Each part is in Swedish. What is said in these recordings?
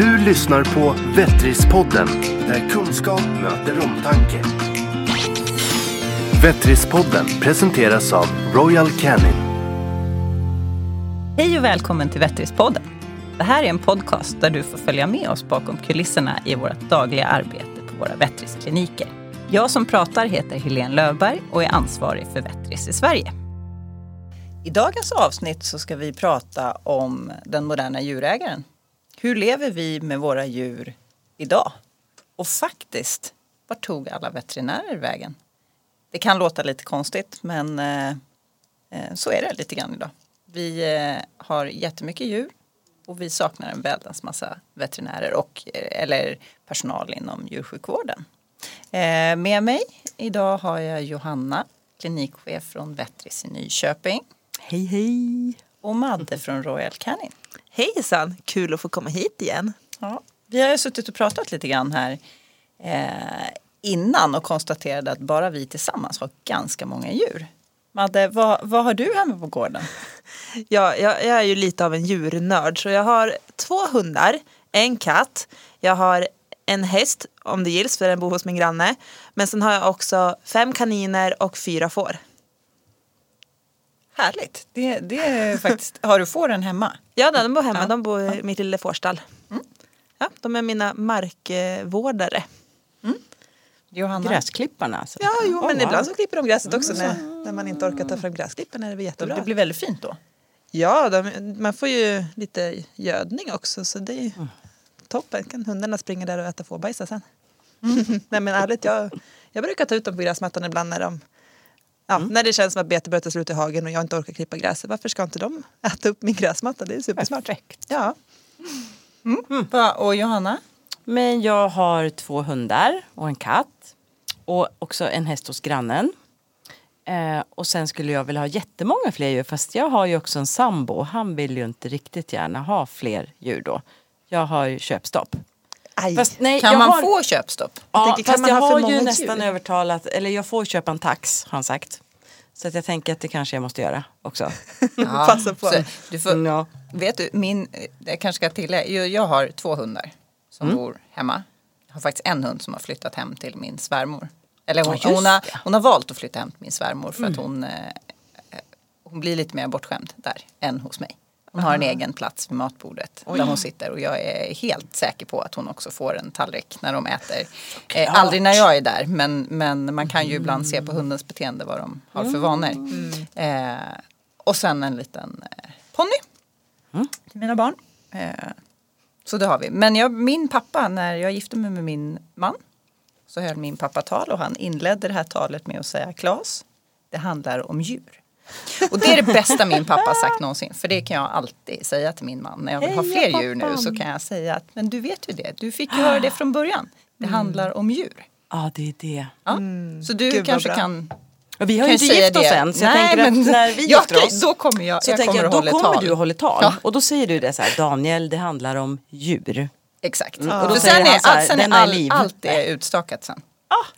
Du lyssnar på Vettrispodden, där kunskap möter omtanke. Vettrispodden presenteras av Royal Canin. Hej och välkommen till Vettrispodden. Det här är en podcast där du får följa med oss bakom kulisserna i vårt dagliga arbete på våra Vettriskliniker. Jag som pratar heter Helene Löfberg och är ansvarig för Vettris i Sverige. I dagens avsnitt så ska vi prata om den moderna djurägaren. Hur lever vi med våra djur idag? Och faktiskt, vart tog alla veterinärer vägen? Det kan låta lite konstigt men eh, eh, så är det lite grann idag. Vi eh, har jättemycket djur och vi saknar en väldans massa veterinärer och eh, eller personal inom djursjukvården. Eh, med mig idag har jag Johanna, klinikchef från Vettris i Nyköping. Hej hej! Och Madde från Royal Canin. Hejsan! Kul att få komma hit igen. Ja, vi har ju suttit och pratat lite grann här eh, innan och konstaterade att bara vi tillsammans har ganska många djur. Madde, vad, vad har du hemma på gården? Ja, jag, jag är ju lite av en djurnörd så jag har två hundar, en katt, jag har en häst om det gills för den bor hos min granne. Men sen har jag också fem kaniner och fyra får. Härligt! Det, det är faktiskt, har du fåren hemma? Ja, de bor hemma. Ja. De bor i mitt lilla fårstall. Ja, de är mina markvårdare. Johanna? Gräsklipparna alltså? Ja, jo, Oh, men wow. ibland så klipper de gräset också när, när man inte orkar ta fram gräsklipparen. är det jättebra. Det blir väldigt fint då. Ja, de, man får ju lite gödning också så det är ju toppen. Kan hundarna springa där och äta fårbajsar sen. Nej men ärligt, jag, jag brukar ta ut dem på gräsmattan ibland när de Ja, När det känns som att betet börjar ta slut i hagen och jag inte orkar klippa gräset. Varför ska inte de äta upp min gräsmatta? Det är supersmart. Perfekt. Ja. Va, Och Johanna? Men jag har två hundar och en katt. Och också en häst hos grannen. Eh, och sen skulle jag vilja ha jättemånga fler djur fast jag har ju också en sambo. Han vill ju inte riktigt gärna ha fler djur då. Jag har ju köpstopp. Fast nej, Kan jag man har, få köpstopp? Ja, tänker, kan fast man jag ha för har ju nästan djur? övertalat, eller jag får köpa en tax har han sagt. Så att jag tänker att det kanske jag måste göra också. Passa på. Du får, Ja. Vet du, min, jag kanske ska tillägga, jag, har två hundar som Mm. bor hemma. Jag har faktiskt en hund som har flyttat hem till min svärmor. Eller hon, Ja, hon, har, hon har valt att flytta hem till min svärmor för att Mm. hon, eh, eh, hon blir lite mer bortskämd där än hos mig. Hon har en egen plats vid matbordet där hon sitter och jag är helt säker på att hon också får en tallrik när de äter. Eh, aldrig när jag är där men, men man kan ju ibland se på hundens beteende vad de har för vanor. Eh, och sen en liten eh, ponny till mina barn. Eh, så det har vi. Men jag, min pappa, när jag gifte mig med min man så höll min pappa tal och han inledde det här talet med att säga Klas, det handlar om djur. Och det är det bästa min pappa har sagt någonsin. För det kan jag alltid säga till min man. När jag vill ha fler djur nu så kan jag säga att men du vet ju det. Du fick ju höra det från början. Det handlar om djur. Ja, det är det. Ja. Så du Gud, kanske kan vi har ju inte gift oss det. än så jag Nej, tänker men- att när vi gifter oss då kommer jag, så jag tänker kommer jag, att då hålla kommer tal. du och håller tal. Ja. Och då säger du det så här, Daniel det handlar om djur. Exakt. Och då För säger sen han är, så här, allt, sen "Den är är all, liv." allt är utstakat sen.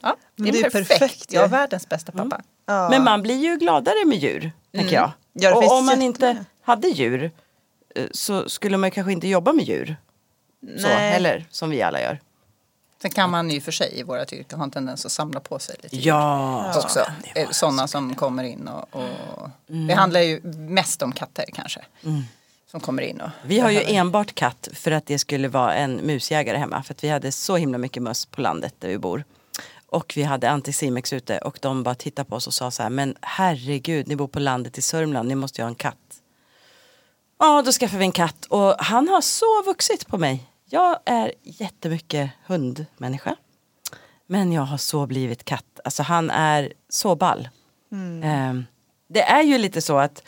Ja, det är, det är perfekt. perfekt. Jag har världens bästa pappa. Ja. Men man blir ju gladare med djur, tänker jag. Ja, och om man inte hade djur eh, så skulle man kanske inte jobba med djur. Så Nej. heller, som vi alla gör. Sen kan man ju för sig i våra yrken ha en tendens att samla på sig lite Ja, också. Eh, Sådana som kommer in och, och det handlar ju mest om katter kanske. Som kommer in och Vi har ju enbart katt för att det skulle vara en musjägare hemma. För att vi hade så himla mycket möss på landet där vi bor. Och vi hade Anticimex ute och de bara tittade på oss och sa så här, men herregud, ni bor på landet i Sörmland, ni måste ju ha en katt. Ja, då skaffade vi en katt och han har så vuxit på mig. Jag är jättemycket hundmänniska. Men jag har så blivit katt. Alltså han är så ball. Ehm, det är ju lite så att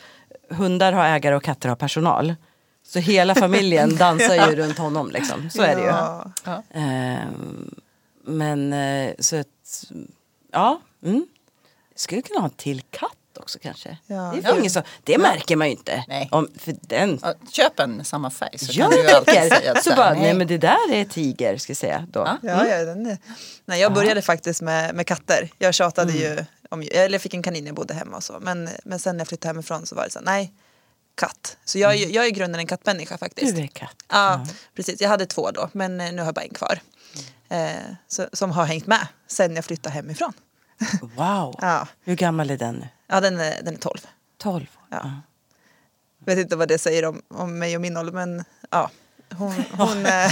hundar har ägare och katter har personal. Så hela familjen dansar ju runt honom liksom. Så är det ju. Ja. Ehm, men eh, så att, ja. Mm. Skulle kunna ha en till katt också kanske. Ja. Det, är Ja. så, det märker man ju inte. Nej. Om, för den, Ja, köp en med samma färg så jag kan du alltid säga att så bara, nej men det där är tiger ska jag säga då. Ja. Ja, ja, den är... Nej, jag började faktiskt med, med katter. Jag tjatade ju, om, eller jag fick en kanin när jag bodde hemma och så. Men, men sen när jag flyttade hemifrån så var det så nej, katt. Så jag, är- jag är i grunden en kattmänniska faktiskt. Du är katt. Ja, precis. Jag hade två då, men eh, nu har jag bara en kvar. Eh, så, som har hängt med sen jag flyttade hemifrån. Wow. Ja, Hur gammal är den nu? ja den, är, den är 12. 12. Ja. vet inte vad det säger om, om mig och min ålder, men ja. Hon, hon, eh,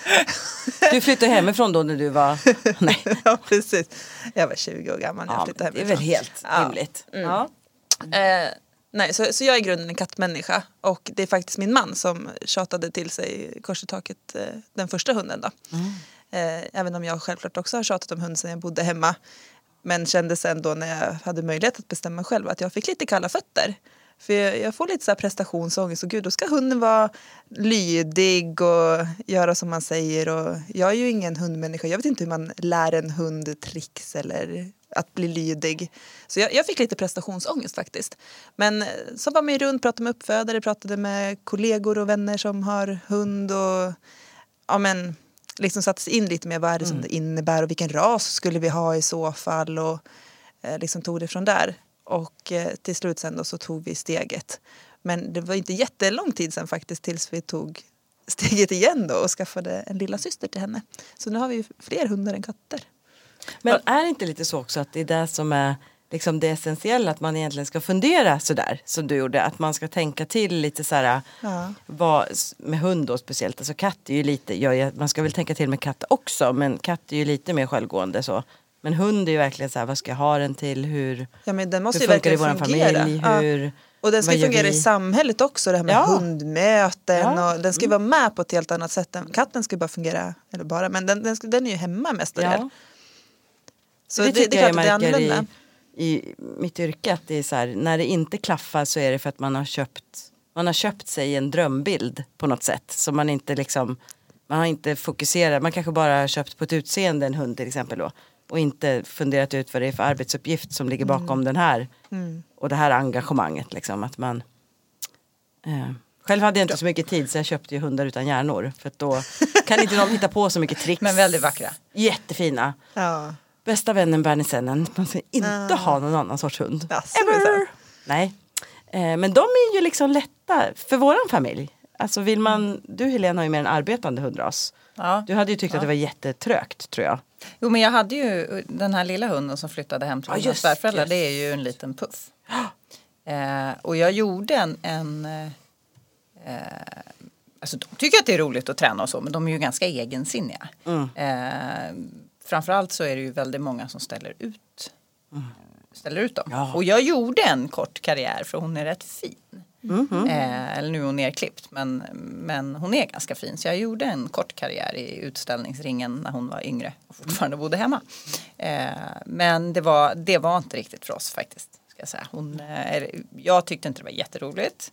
Du flyttade hemifrån då när du var... Nej. ja, precis. Jag var 20 år gammal när jag Ja, flyttade det är hemifrån. väl helt Ja. rimligt. Ja. Eh, nej, så, så jag är i grunden en kattmänniska och det är faktiskt min man som tjatade till sig kors i taket eh, den första hunden. Då. Eh, även om jag självklart också har tjatat om hund sedan jag bodde hemma. Men kände sen då när jag hade möjlighet att bestämma själv att jag fick lite kalla fötter. För jag, jag får lite så här prestationsångest och gud då ska hunden vara lydig och göra som man säger. Och jag är ju ingen hundmänniska, jag vet inte hur man lär en hund tricks eller att bli lydig. Så jag, jag fick lite prestationsångest faktiskt. Men eh, så var man ju runt, pratade med uppfödare, pratade med kollegor och vänner som har hund och ja men liksom satte sig in lite mer vad är det som det innebär och vilken ras skulle vi ha i så fall och eh, liksom tog det från där. Och eh, till slut sen då så tog vi steget. Men det var inte jättelång tid sen faktiskt tills vi tog steget igen då och skaffade en lilla syster till henne. Så nu har vi fler hundar än katter. Men är det inte lite så också att det är det som är liksom det essentiella att man egentligen ska fundera sådär som du gjorde att man ska tänka till lite såhär Ja. vad, med hund då speciellt, alltså katt är ju lite, ja, ja, man ska väl tänka till med katt också men katt är ju lite mer självgående så men hund är ju verkligen så här, vad ska jag ha den till, hur, Ja men den måste hur funkar det i vår fungera. familj, Ja. hur, Och den ska ju fungera i samhället också, det här med Ja. hundmöten. Ja. Mm. Och den ska ju vara med på ett helt annat sätt. Katten ska ju bara fungera, eller bara, men den, den, ska, den är ju hemma mestadels. ja. Så det, det, det, tycker jag att det är märker i, i mitt yrke att det är så här, när det inte klaffar så är det för att man har köpt man har köpt sig en drömbild på något sätt som man inte liksom man har inte fokuserat, man kanske bara har köpt på ett utseende en hund till exempel då och inte funderat ut vad det är för arbetsuppgift som ligger bakom den här Mm. och det här engagemanget liksom att man eh, Själv hade jag inte så mycket tid så jag köpte ju hundar utan hjärnor för då kan inte de hitta på så mycket tricks. Men väldigt vackra. Jättefina. Ja. Bästa vännen Bernie Sennen. Man ska inte Ah. ha någon annan sorts hund. Jaså, Ever. Nej. Eh, men de är ju liksom lätta för våran familj. Alltså vill man, du Helena har ju mer en arbetande hundras. Ja. Du hade ju tyckt att det var jättetrögt tror jag. Jo men jag hade ju den här lilla hunden som flyttade hem till Ja, mina svärföräldrar. Det är ju en liten puff. Eh, och jag gjorde en, en eh, eh, Alltså de tycker att det är roligt att träna och så men de är ju ganska egensinniga. Mm. Eh, framförallt så är det ju väldigt många som ställer ut, ställer ut dem. Mm. Ja. Och jag gjorde en kort karriär för hon är rätt fin. Mhm. Eh, eller nu är hon nerklippt men, men hon är ganska fin. Så jag gjorde en kort karriär i utställningsringen när hon var yngre och fortfarande bodde hemma. Eh, men det var, det var inte riktigt för oss faktiskt. Ska jag, säga. Hon, eh, jag tyckte inte det var jätteroligt.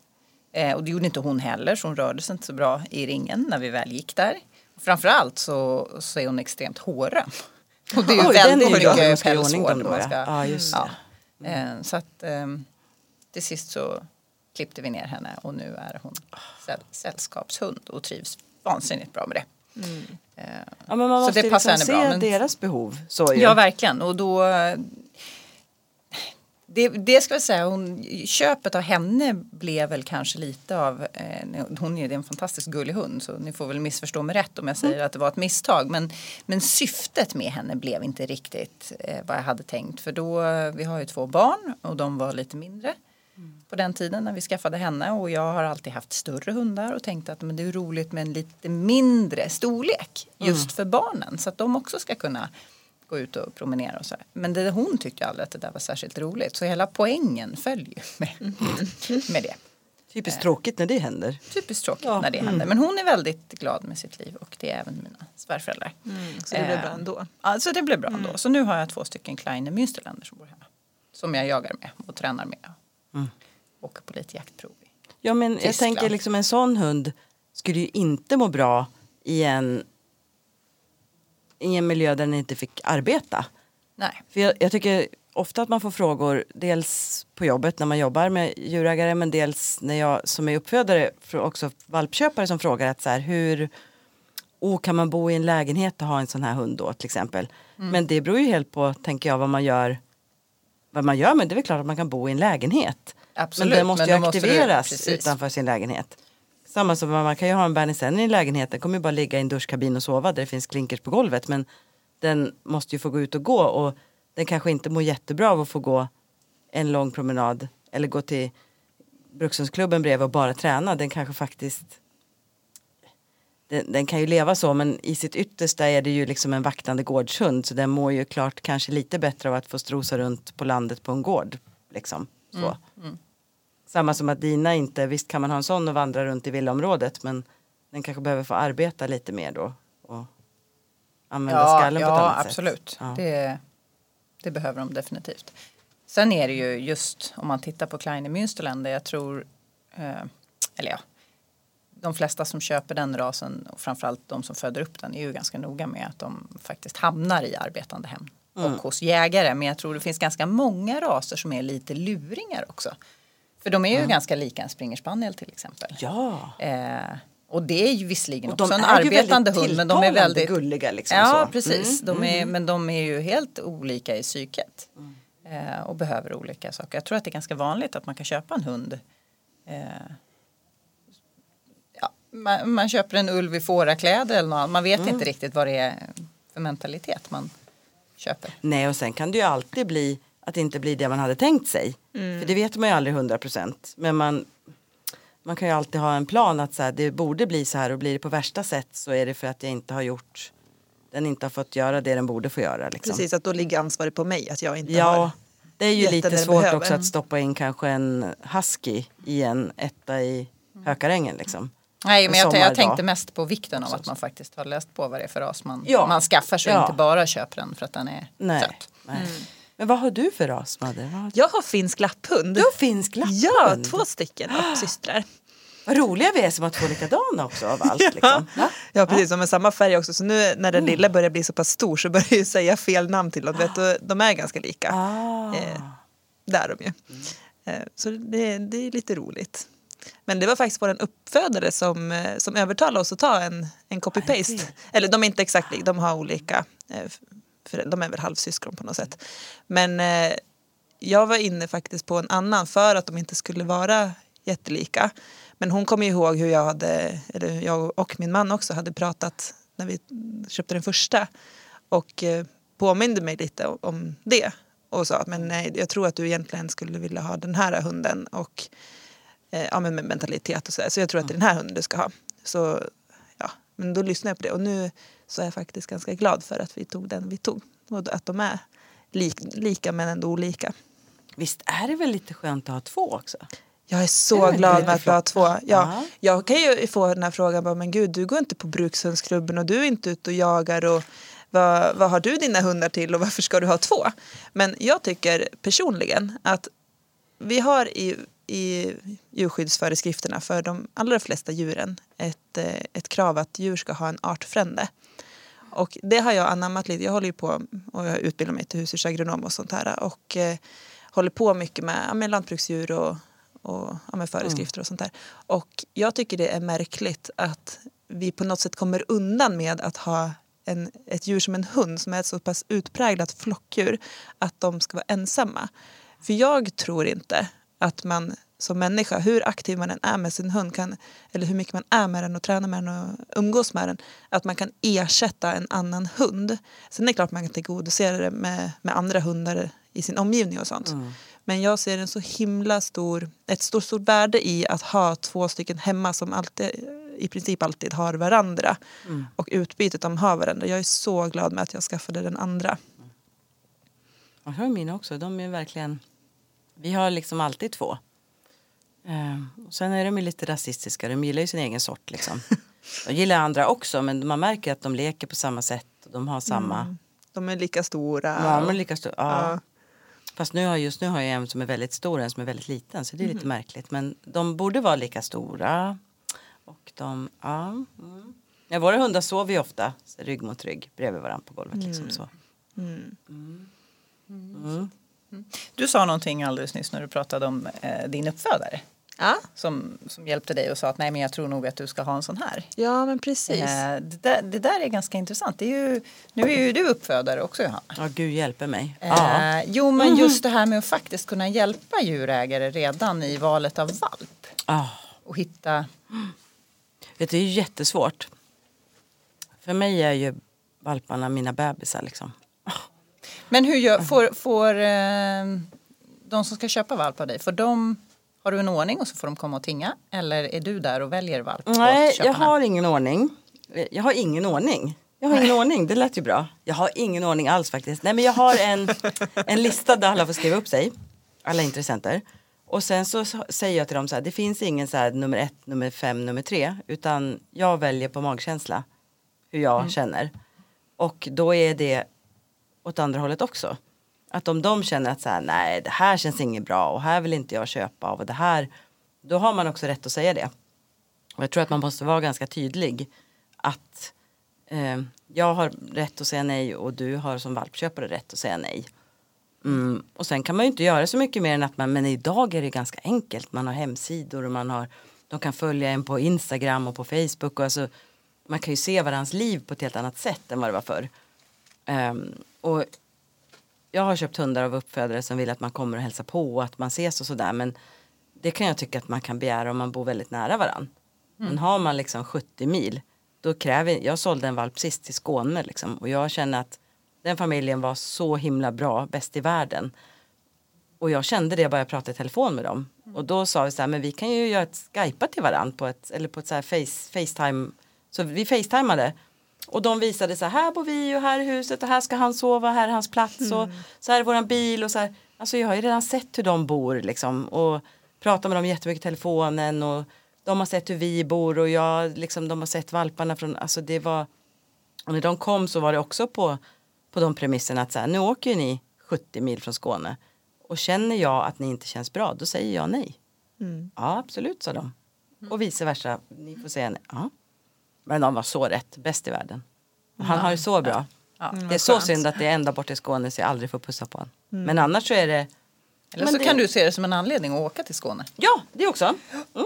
Eh, och det gjorde inte hon heller så hon rörde sig inte så bra i ringen när vi väl gick där. Framförallt så, så är hon extremt hårröm. Och det är ju Oj, väldigt mycket pälshår. man ja. ska- Ja, just ja. Eh, Så att ehm, till sist så klippte vi ner henne och nu är hon säll, sällskapshund och trivs vansinnigt bra med det. Eh, Ja, men man Så måste det ju passar liksom henne se bra, men- deras behov. Så ju. Ja verkligen och då det, det ska jag säga, hon, köpet av henne blev väl kanske lite av, eh, hon är en fantastiskt gullig hund så ni får väl missförstå mig rätt om jag säger att det var ett misstag. Men, men syftet med henne blev inte riktigt eh, vad jag hade tänkt. För då, vi har ju två barn och de var lite mindre på den tiden när vi skaffade henne. Och jag har alltid haft större hundar och tänkt att men det är roligt med en lite mindre storlek just för barnen. Så att de också ska kunna gå ut och promenera och så. här. Men det, hon tyckte aldrig att det där var särskilt roligt så hela poängen följer med, med det. Typiskt tråkigt när det händer. Typiskt tråkigt Ja. när det händer men hon är väldigt glad med sitt liv och det är även mina svärföräldrar. Så det blev bra Eh, ändå. Ja, så det blev bra ändå. Så nu har jag två stycken Kleine Münsterländer som bor hemma. Som jag jagar med och tränar med. Åker på lite jaktprov. i. Ja men jag Tyskland. tänker liksom en sån hund skulle ju inte må bra i en, i en miljö där den inte fick arbeta. Nej. För jag, jag tycker ofta att man får frågor dels på jobbet när man jobbar med djurägare men dels när jag som är uppfödare också valpköpare som frågar att så här, hur oh, kan man bo i en lägenhet och ha en sån här hund då till exempel. Men det beror ju helt på tänker jag vad man gör vad man gör men det är väl klart att man kan bo i en lägenhet. Absolut, men den måste men ju då måste du- aktiveras utanför sin lägenhet. Samma som man kan ju ha en Bernie i lägenheten. Kommer ju bara ligga i en duschkabin och sova där det finns klinkers på golvet. Men den måste ju få gå ut och gå och den kanske inte mår jättebra av att få gå en lång promenad eller gå till Brukshundsklubben bredvid och bara träna. Den kanske faktiskt den, den kan ju leva så men i sitt yttersta är det ju liksom en vaktande gårdshund så den mår ju klart kanske lite bättre av att få strosa runt på landet på en gård. Liksom. Så. Mm, mm. Samma som att dina inte, visst kan man ha en sån och vandra runt i villaområdet men den kanske behöver få arbeta lite mer då och använda Ja, skallen på ett annat absolut. sätt. Ja. Det, det behöver de definitivt. Sen är det ju just om man tittar på Kleine Münsterland där jag tror, eh, eller ja, de flesta som köper den rasen och framförallt de som föder upp den är ju ganska noga med att de faktiskt hamnar i arbetande hem Mm. och hos jägare. Men jag tror det finns ganska många raser som är lite luringar också. För de är ju ganska lika en springer spaniel till exempel. Ja, Eh, och det är ju visserligen och också en arbetande hund men de är väldigt gulliga. Liksom, Ja så. Mm. precis, de är, men de är ju helt olika i psyket. Mm. Eh, och behöver olika saker. Jag tror att det är ganska vanligt att man kan köpa en hund. Eh, ja, man, man köper en ulv i fårakläder eller något. Man vet Mm. inte riktigt vad det är för mentalitet man köper. Nej och sen kan det ju alltid bli att det inte blir det man hade tänkt sig. För det vet man ju aldrig hundra procent. Men man, man kan ju alltid ha en plan att så här, det borde bli så här och blir det på värsta sätt så är det för att jag inte har gjort den inte har fått göra det den borde få göra. Liksom. Precis, att då ligger ansvaret på mig att jag inte har. Ja, det är ju lite svårt också att stoppa in kanske en husky i en etta i Hökarängen liksom. Nej, men En jag, jag tänkte mest på vikten av att man faktiskt har läst på vad det är för ras man, Ja. man skaffar sig Ja. inte bara köper den för att den är Nej. söt. Nej. Men vad har du för ras Madde? Har? Jag har finsk lapphund. Du har finsk lapphund. Ja, två stycken appsystrar. Vad roliga vi är som har två likadana också av allt. Liksom. Va? Ja precis, de är samma färg också. Så nu när den lilla börjar bli så pass stor så börjar jag säga fel namn till dem. Vet du, de är ganska lika. Ah. Eh, det är de ju. Eh, så det, det är lite roligt. Men det var faktiskt vår uppfödare som, eh, som övertalade oss att ta en, en copy-paste. Eller de är inte exakt lika, de har olika. eh, För de är väl halvsyskon på något sätt. Men eh, jag var inne faktiskt på en annan för att de inte skulle vara jättelika. Men hon kommer ihåg hur jag hade, eller jag och min man också hade pratat när vi köpte den första. Och eh, påminde mig lite om det. Och sa att men nej, jag tror att du egentligen skulle vilja ha den här hunden. Och eh, ja, men med mentalitet och sådär. Så jag tror att det är den här hunden du ska ha. Så ja, men då lyssnade jag på det. Och nu så är jag faktiskt ganska glad för att vi tog den vi tog. Och att de är lik, lika men ändå olika. Visst är det väl lite skönt att ha två också? Jag är Är så det glad med att vi har flott? två. Ja, Ja. Jag kan ju få den här frågan, bara, men gud du går inte på brukshundsklubben och du är inte ute och jagar och vad, vad har du dina hundar till och varför ska du ha två? Men jag tycker personligen att vi har i, i djurskyddsföreskrifterna för de allra flesta djuren ett, eh, ett krav att djur ska ha en artfrände. Och det har jag anammat lite. Jag håller ju på och jag utbildar mig till husdjursagronom och sånt här. Och eh, håller på mycket med, ja, med lantbruksdjur och, och ja, med föreskrifter och sånt där. Och jag tycker det är märkligt att vi på något sätt kommer undan med att ha en, ett djur som en hund som är ett så pass utpräglat flockdjur att de ska vara ensamma. För jag tror inte att man som människa, hur aktiv man än är med sin hund kan, eller hur mycket man är med den och tränar med den och umgås med den, att man kan ersätta en annan hund. Sen är det klart man kan tillgodose det med, med andra hundar i sin omgivning och sånt. Men jag ser en så himla stor, ett stort, stort värde i att ha två stycken hemma som alltid, i princip alltid har varandra. Och utbytet de har varandra. Jag är så glad med att jag skaffade den andra. Jag har mina också. De är verkligen... Vi har liksom alltid två. Eh, och sen är de lite rasistiska. De gillar ju sin egen sort liksom. De gillar andra också men man märker att de leker på samma sätt. De har samma. De är lika stora. Ja, de är lika stor. Ja. Ja. Fast nu har, just nu har jag en som är väldigt stor och en som är väldigt liten. Så det är lite märkligt. Men de borde vara lika stora. Och de, ja. Mm. Ja, våra hundar sover ju ofta rygg mot rygg bredvid varandra på golvet. Liksom så. Mm. Du sa någonting alldeles nyss när du pratade om eh, din uppfödare. Ja, som, som hjälpte dig och sa att nej men jag tror nog att du ska ha en sån här. ja men precis. Eh, det, där, det där är ganska intressant. Det är ju, nu är ju du uppfödare också Johanna. Ja, gud hjälper mig. Ja. Eh, jo men just det här med att faktiskt kunna hjälpa djurägare redan i valet av valp. Ah. Och hitta, Vet det är ju jättesvårt. För mig är ju valparna mina bebisar liksom. Men hur gör, får, får eh, de som ska köpa valp av dig, får de, har du en ordning och så får de komma och tinga? Eller är du där och väljer valp Nej, jag har ingen ordning. Jag har ingen ordning. Jag har ingen ordning, det lät ju bra. Jag har ingen ordning alls faktiskt. Nej men jag har en, en lista där alla får skriva upp sig. Alla intressenter. Och sen så säger jag till dem så här, det finns ingen så här nummer ett, nummer fem, nummer tre. Utan jag väljer på magkänsla hur jag känner. Och då är det åt andra hållet också. Att om de känner att så här, nej det här känns inget bra och här vill inte jag köpa av och det här. Då har man också rätt att säga det. Och jag tror att man måste vara ganska tydlig. Att eh, jag har rätt att säga nej och du har som valpköpare rätt att säga nej. Mm. Och sen kan man ju inte göra så mycket mer än att man, men idag är det ganska enkelt. Man har hemsidor och man har, de kan följa en på Instagram och på Facebook. Och alltså, man kan ju se varandras liv på ett helt annat sätt än vad det var förr. Ehm, och jag har köpt hundar av uppfödare som vill att man kommer och hälsar på och att man ses och sådär. Men det kan jag tycka att man kan begära om man bor väldigt nära varann. Men har man liksom 70 mil, då kräver, jag sålde en valp sist till Skåne liksom, och jag känner att den familjen var så himla bra, bäst i världen. Och jag kände det bara jag pratade i telefon med dem. Och då sa vi så här, men vi kan ju göra ett skypa till varandra på ett, eller på ett så här face, Facetime. Så vi facetimade. Och de visade så här, här bor vi och här är huset och här ska han sova, här är hans plats och så här är våran bil och så här. Alltså jag har ju redan sett hur de bor liksom och pratar med dem jättemycket i telefonen och de har sett hur vi bor och jag liksom, de har sett valparna från, alltså det var och när de kom så var det också på, på de premisserna att så här, nu åker ju ni 70 mil från Skåne och känner jag att ni inte känns bra då säger jag nej. Mm. Ja absolut sa de. Och vice versa, ni får säga nej. Ja. Men de var så rätt, bäst i världen. Och han har det så bra. Ja. Mm, Det är så skönt. synd att det är ända bort i Skåne så jag aldrig får pussa på honom. Men annars så är det Eller så det- kan du se det som en anledning att åka till Skåne. Ja, det också. Mm.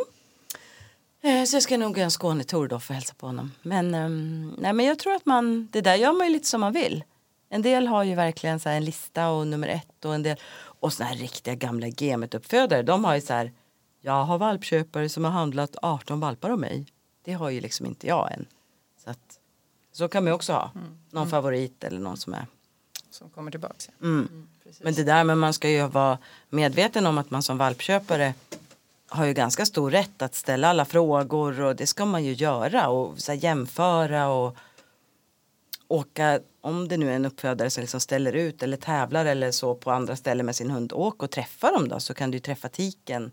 Eh, Så jag ska nog göra en Skånetour då för att hälsa på honom. Men, ehm, nej, men jag tror att man, det där gör man ju lite som man vill. En del har ju verkligen så här en lista och nummer ett och en del och såna här riktiga gamla gemetuppfödare. De har ju så här, jag har valpköpare som har handlat 18 valpar av mig. Det har ju liksom inte jag än. Så, att, så kan man också ha. Någon favorit eller någon som är Som kommer tillbaka. Mm. Men det där men man ska ju vara medveten om att man som valpköpare har ju ganska stor rätt att ställa alla frågor och det ska man ju göra och så jämföra och åka om det nu är en uppfödare som liksom ställer ut eller tävlar eller så på andra ställen med sin hund åk och träffa dem då så kan du träffa tiken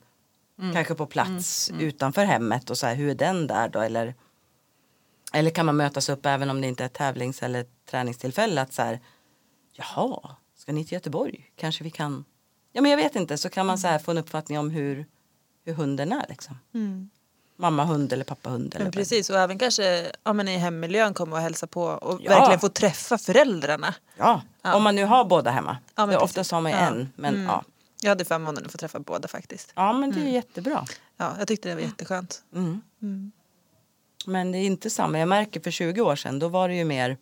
kanske på plats utanför hemmet och så här hur är den där då eller eller kan man mötas upp även om det inte är tävlings eller träningstillfälle att så här Jaha, ska ni till Göteborg? Kanske vi kan Ja men jag vet inte så kan man så här få en uppfattning om hur, hur hunden är liksom. Mm. Mamma hund eller pappa hund. Eller Men precis, och även kanske ja, men i hemmiljön komma och hälsa på och Ja. verkligen få träffa föräldrarna. Ja, Ja. om man nu har båda hemma. Ja, oftast har man ju en. Men, Mm. ja. Jag hade förmånen att få träffa båda faktiskt. ja men det är jättebra. Ja, jag tyckte det var jätteskönt. Mm. Mm. Men det är inte samma. Jag märker för 20 år sedan då var det ju mer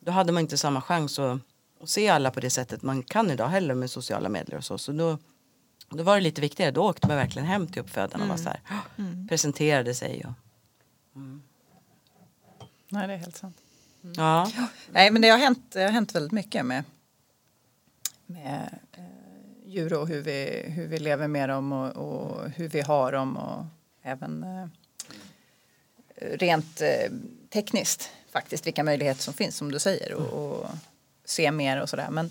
då hade man inte samma chans att, att se alla på det sättet man kan idag heller med sociala medier och så. Så då, då var det lite viktigare. Då åkte man verkligen hem till uppfödarna och var så här, Mm. presenterade sig. Och, Nej, det är helt sant. ja. Nej, men det har hänt, det har hänt väldigt mycket med, med eh, djur och hur vi, hur vi lever med dem och, och hur vi har dem och även eh, rent eh, tekniskt faktiskt vilka möjligheter som finns som du säger och, och se mer och sådär. Men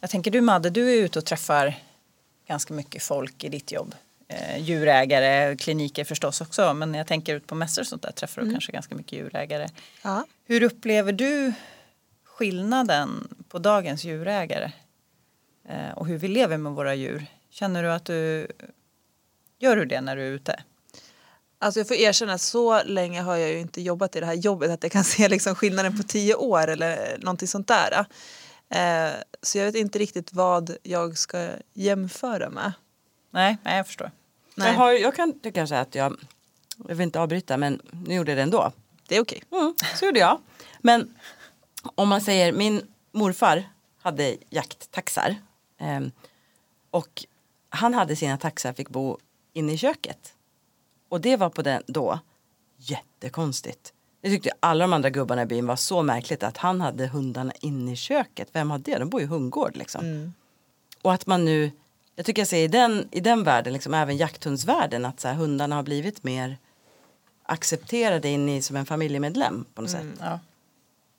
jag tänker du Madde, du är ute och träffar ganska mycket folk i ditt jobb. Eh, djurägare, kliniker förstås också men jag tänker ut på mässor och sånt där träffar du kanske ganska mycket djurägare. Ja. Hur upplever du skillnaden på dagens djurägare och hur vi lever med våra djur? Känner du att du gör du det när du är ute? Alltså jag får erkänna att så länge har jag ju inte jobbat i det här jobbet att jag kan se liksom skillnaden på tio år eller någonting sånt där. Eh, så jag vet inte riktigt vad jag ska jämföra med. Nej, nej jag förstår. Nej. Jag, har, jag kan tycka så att jag, jag vill inte avbryta men nu gjorde jag det ändå. Det är okej. Mm, så gjorde jag. Men om man säger min morfar hade jakttaxar. Ehm, och han hade sina taxar fick bo inne i köket. Och det var på den då jättekonstigt. Det tyckte alla de andra gubbarna i byn var så märkligt att han hade hundarna inne i köket. Vem har det? De bor ju i hundgård liksom. Och att man nu, jag tycker jag ser i den, i den världen, liksom, även jakthundsvärlden, att så här, hundarna har blivit mer accepterade in i som en familjemedlem på något sätt. Ja.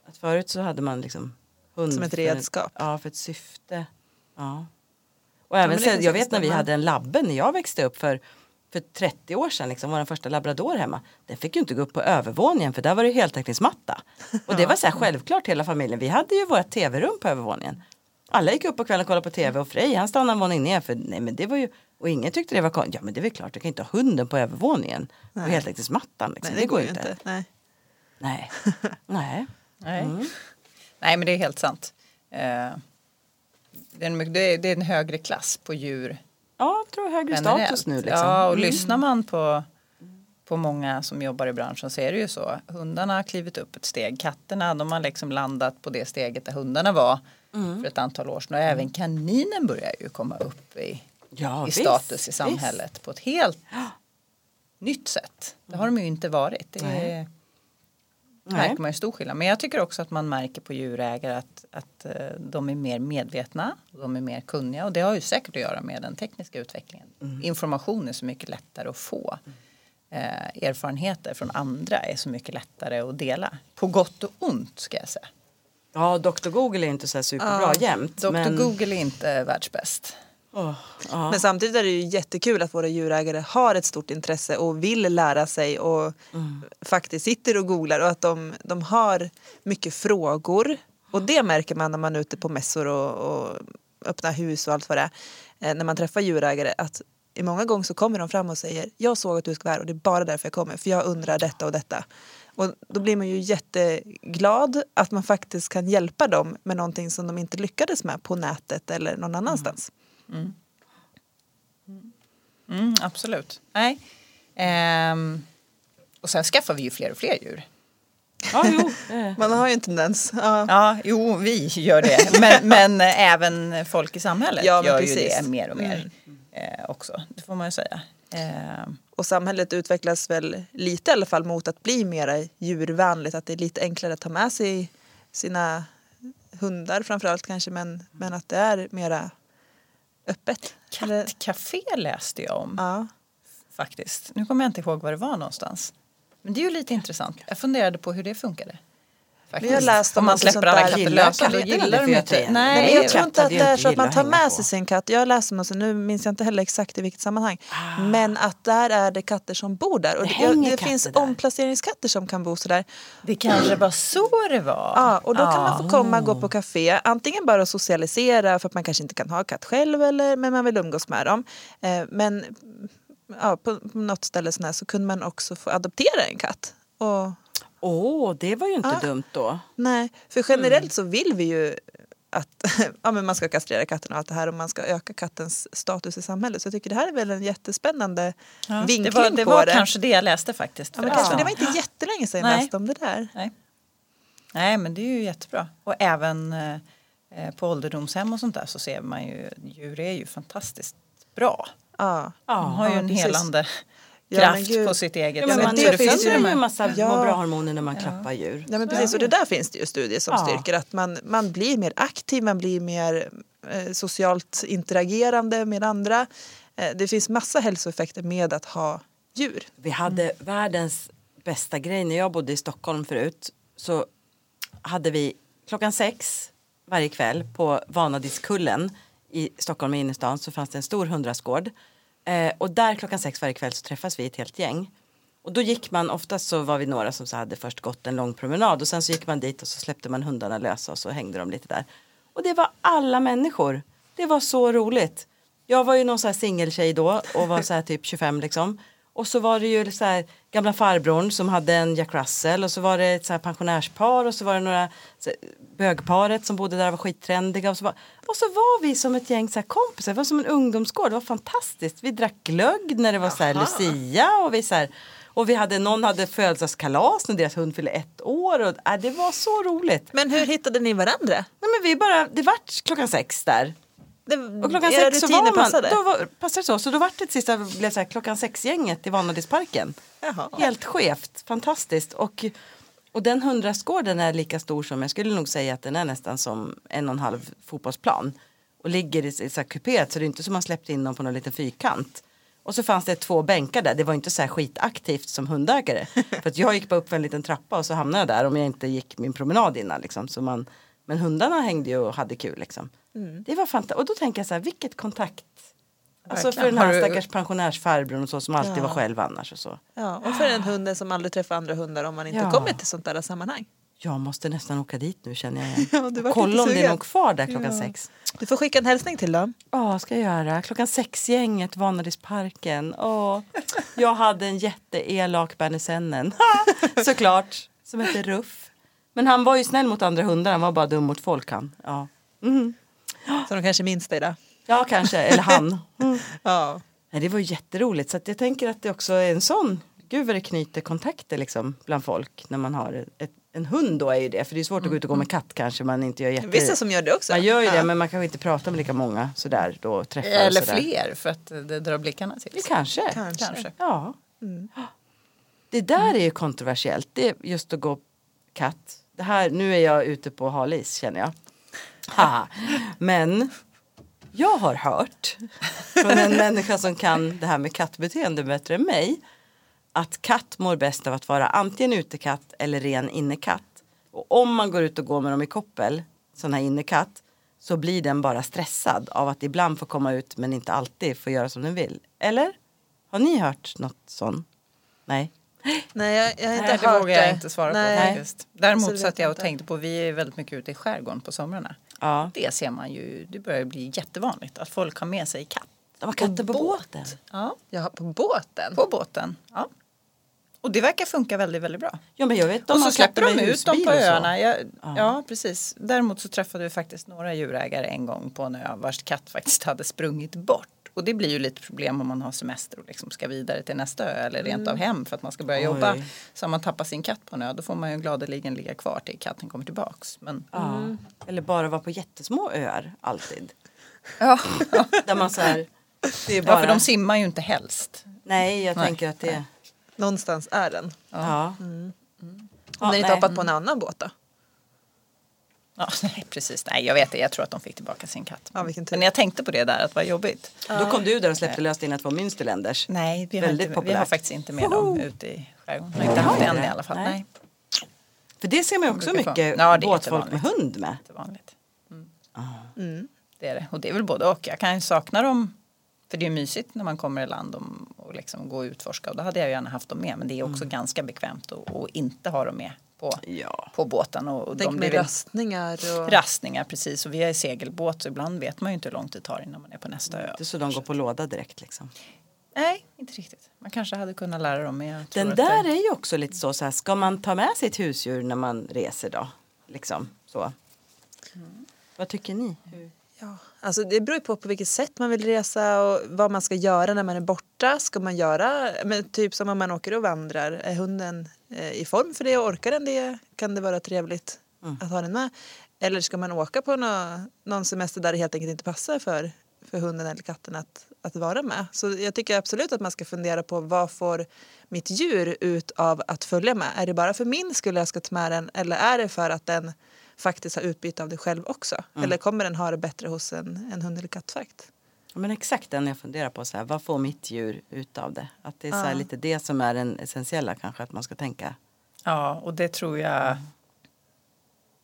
Att förut så hade man liksom hund Som ett för redskap. ja, för ett syfte. Ja. Och även det sen, jag vet när vi hade en labbe när jag växte upp för, för 30 år sedan, liksom, vår första labrador hemma. Den fick ju inte gå upp på övervåningen för där var det heltäckningsmatta. Och det var så här självklart hela familjen. Vi hade ju vårt tv-rum på övervåningen. Alla gick upp på kvällen och kollade på tv och Frej han stannade en våning ner för nej men det var ju och ingen tyckte det var konstigt. Ja men det är väl klart du kan inte ha hunden på övervåningen på Nej. heltäckningsmattan. Liksom. Nej, det, går ju inte. Nej. Nej. Nej. Nej. Mm. Nej, men det är helt sant. Eh, det, är det, är, en högre klass på djur Ja, jag tror högre generellt. status nu. Liksom. Ja, och Mm. lyssnar man på, på många som jobbar i branschen så är det ju så. Hundarna har klivit upp ett steg. Katterna de har liksom landat på det steget där hundarna var Mm. för ett antal år sedan. Och även kaninen börjar ju komma upp i, Ja, i visst, status i visst. samhället på ett helt nytt sätt. Det har de ju inte varit. Det är, Nej. märker man ju stor skillnad. Men jag tycker också att man märker på djurägare att, att eh, de är mer medvetna. och De är mer kunniga och det har ju säkert att göra med den tekniska utvecklingen. Information är så mycket lättare att få. Eh, erfarenheter från andra är så mycket lättare att dela. På gott och ont ska jag säga. Ja, Dr Google är inte så här superbra Ja, jämt. Dr men... Google är inte världsbäst. Ja. Men samtidigt är det ju jättekul att våra djurägare har ett stort intresse och vill lära sig och faktiskt sitter och googlar och att de, de har mycket frågor. Och det märker man när man är ute på mässor och, och öppnar hus och allt vad det är. Eh, när man träffar djurägare att i många gånger så kommer de fram och säger jag såg att du ska vara här och det är bara därför jag kommer för jag undrar detta och detta. Och då blir man ju jätteglad att man faktiskt kan hjälpa dem med någonting som de inte lyckades med på nätet eller någon annanstans. Mm, absolut. Nej. Ehm, och sen skaffar vi ju fler och fler djur. ja, jo. Man har ju en tendens. Ja. Ja, jo, vi gör det. Men, men även folk i samhället Ja, gör ju precis. det mer och mer eh, också. Det får man ju säga. Eh, Och samhället utvecklas väl lite i alla fall mot att bli mer djurvänligt. Att det är lite enklare att ta med sig sina hundar framförallt kanske. Men, men att det är mera öppet. Kattcafé läste jag om Ja. faktiskt. Nu kommer jag inte ihåg var det var någonstans. Men det är ju lite intressant. Jag funderade på hur det funkade. Faktiskt. Vi har läst om om man släpper alla där. katter lösa då gillar det? de inte tänker- Nej, Nej, det jag tror inte att det är så att man tar med sig sin katt. Jag läser något, nu minns jag inte heller exakt i vilket sammanhang. Men att där är det katter som bor där. Och Det det, det finns där. omplaceringskatter som kan bo sådär. Det kanske var så det var. Ja, och då kan man få komma och gå på café. Antingen bara socialisera för att man kanske inte kan ha katt själv eller men man vill umgås med dem. Eh, men ja, på, något ställe så kunde man också få adoptera en katt. Och, Åh, det var ju inte Ja. dumt då. nej, för generellt så vill vi ju att ja, men man ska kastrera katten och allt det här och man ska öka kattens status i samhället. Så jag tycker det här är väl en jättespännande Ja, vinkling det var, det på var det. kanske det jag läste faktiskt. ja, men kanske, det var inte jättelänge sedan jag Nej. läste om det där. Nej. Nej, men det är ju jättebra. Och även eh, eh, på ålderdomshem och sånt där så ser man ju djur är ju fantastiskt bra. Ja. De har ju Ja, en precis. helande Ja, kraft gud. på sitt eget Ja, men men man det det finns ju ju de en massa Ja. må bra-hormoner när man klappar djur. Ja men precis och det där finns det ju studier som Ja. styrker att man, man blir mer aktiv, man blir mer eh, socialt interagerande med andra. Eh, det finns massa hälsoeffekter med att ha djur. Vi hade världens bästa grej när jag bodde i Stockholm förut. Så hade vi klockan sex varje kväll på Vanadiskullen i Stockholm i innerstan så fanns det en stor hundrastgård. Eh, och där klockan sex varje kväll så träffas vi ett helt gäng. Och då gick man, oftast så var vi några som så hade först gått en lång promenad och sen så gick man dit och så släppte man hundarna lösa och så hängde de lite där. Och det var alla människor. Det var så roligt. Jag var ju någon så här singeltjej då och var så här typ 25 liksom. Och så var det ju så här, gamla farbrorn som hade en Jack Russell och så var det ett så pensionärspar och så var det några så här, bögparet som bodde där och var skittrendiga. Och så var, och så var vi som ett gäng så här kompisar, det var som en ungdomsgård, det var fantastiskt. Vi drack glögg när det var så här Lucia och vi så och vi hade, någon hade födelsedagskalas när deras hund fyllde ett år och äh, det var så roligt. Men hur hittade ni varandra? Nej, men vi bara, det vart klockan sex där. Det, Och klockan sex så var man, då var, passade det så. Så då vart det sista blev så här, klockan sex-gänget i Vanadisparken. Helt skevt, fantastiskt. Och, och den hundrastgården är lika stor som, jag skulle nog säga att den är nästan som en och en halv fotbollsplan. Och ligger i, i så här kuperat så det är inte som man släppte in dem på någon liten fyrkant. Och så fanns det två bänkar där, det var inte så här skitaktivt som hundägare. För att jag gick bara upp för en liten trappa och så hamnade jag där om jag inte gick min promenad innan. Liksom. Så man, men hundarna hängde ju och hade kul liksom. Det var fantastiskt. Och då tänker jag så här, vilket kontakt. Alltså för den här du- stackars pensionärsfarbrorn och så som alltid Ja. var själv annars och så. Ja, och för den hunden som aldrig träffar andra hundar om man inte Ja. kommer till sånt där sammanhang. Jag måste nästan åka dit nu känner jag igen. Ja, du Kolla om det är någon kvar där klockan Ja. sex. Du får skicka en hälsning till dem. Ja, ska jag göra. Klockan sex-gänget, Vanadisparken. Åh, jag hade en jätteelak bernesennen. Såklart. Som hette Ruff. Men han var ju snäll mot andra hundar, han var bara dum mot folk han. Ja, Mhm. Så de kanske minns dig då. ja kanske. Eller han. Mm. Ja. Nej, det var jätteroligt. Så att jag tänker att det också är en sån. Gud vad det knyter kontakter liksom bland folk när man har ett, en hund då är ju det. För det är svårt att gå ut och gå med katt kanske man inte gör jätte... Vissa som gör det också. Man gör ju ja. det men man kanske inte pratar med lika många sådär då träffar Eller sådär. fler för att det drar blickarna till Det sig. kanske. Kanske. Kanske. Ja. Det där är ju kontroversiellt. Det är just att gå katt. Det här, nu är jag ute på halis känner jag. Haha. Men jag har hört från en människa som kan det här med kattbeteende bättre än mig. Att katt mår bäst av att vara antingen utekatt eller ren innekatt. Och om man går ut och går med dem i koppel, sån här innekatt, så blir den bara stressad av att ibland få komma ut men inte alltid få göra som den vill. Eller? Har ni hört något sånt? Nej. Nej, jag, jag har inte Nej, det hört vågar jag det. inte svara Nej. på faktiskt. Däremot satt jag jag och inte. tänkte på, vi är väldigt mycket ute i skärgården på somrarna. Ja. Det ser man ju, det börjar bli jättevanligt att folk har med sig katt. De har katter på båt. båten. Ja, Jaha, på båten? på båten. Ja. Och det verkar funka väldigt, väldigt bra. Ja men jag vet, de och så släpper de ut dem på öarna. Ja, Ja. ja, precis. Däremot så träffade vi faktiskt några djurägare en gång på en ö vars katt faktiskt hade sprungit bort. Och det blir ju lite problem om man har semester och liksom ska vidare till nästa ö eller rent av hem för att man ska börja Oj. jobba. Så om man tappar sin katt på en ö då får man ju gladeligen ligga kvar till katten kommer tillbaks. Men Ja. Eller bara vara på jättesmå öar alltid. ja, Där man så här, det är bara... ja, för de simmar ju inte helst. Nej jag Nej. tänker att det... Någonstans är den. Ja. Om Ja, den inte nej. hoppat på en annan båt då? Ja, nej, precis. Nej, jag vet det. Jag tror att de fick tillbaka sin katt. Ja, vilken tur. Men jag tänkte på det där, att det var jobbigt. Då kom du där och släppte lös dina två Münsterländers. Nej, vi har, Väldigt inte, vi har faktiskt inte med dem ute i skärgården. Vi har inte haft en i alla fall. Nej. Nej. För det ser man också mycket Ja, det är båtfolk med hund med. Jättevanligt. Mm. Mm. Det är det. Och det är väl både och. Jag kan ju sakna dem. För det är mysigt när man kommer i land och liksom gå och utforska. Och då hade jag gärna haft dem med. Men det är också ganska bekvämt att inte ha dem med på, Ja. på båten. Och, och Tänk de med blir- rastningar och... Rastningar precis. Och vi är i segelbåt så ibland vet man ju inte hur långt det tar innan man är på nästa ö. Inte så de går på låda direkt liksom. Nej, inte riktigt. Man kanske hade kunnat lära dem. Men jag tror Den att där det... är ju också lite så, så här, ska man ta med sitt husdjur när man reser då? Liksom så. Vad tycker ni? Hur? Ja, alltså det beror ju på på vilket sätt man vill resa och vad man ska göra när man är borta. Ska man göra, men typ som om man åker och vandrar, är hunden i form för det och orkar den det kan det vara trevligt att ha den med. Eller ska man åka på nå, någon semester där det helt enkelt inte passar för, för hunden eller katten att, att vara med. Så jag tycker absolut att man ska fundera på vad får mitt djur ut av att följa med? Är det bara för min skull jag ska ta med den eller är det för att den faktiskt har utbyte av det själv också? Eller kommer den ha det bättre hos en, en hund eller kattfakt? Ja, men exakt den jag funderar på, så här, vad får mitt djur ut av det? Att det är så Ja. lite det som är den essentiella kanske, att man ska tänka. Ja, och det tror jag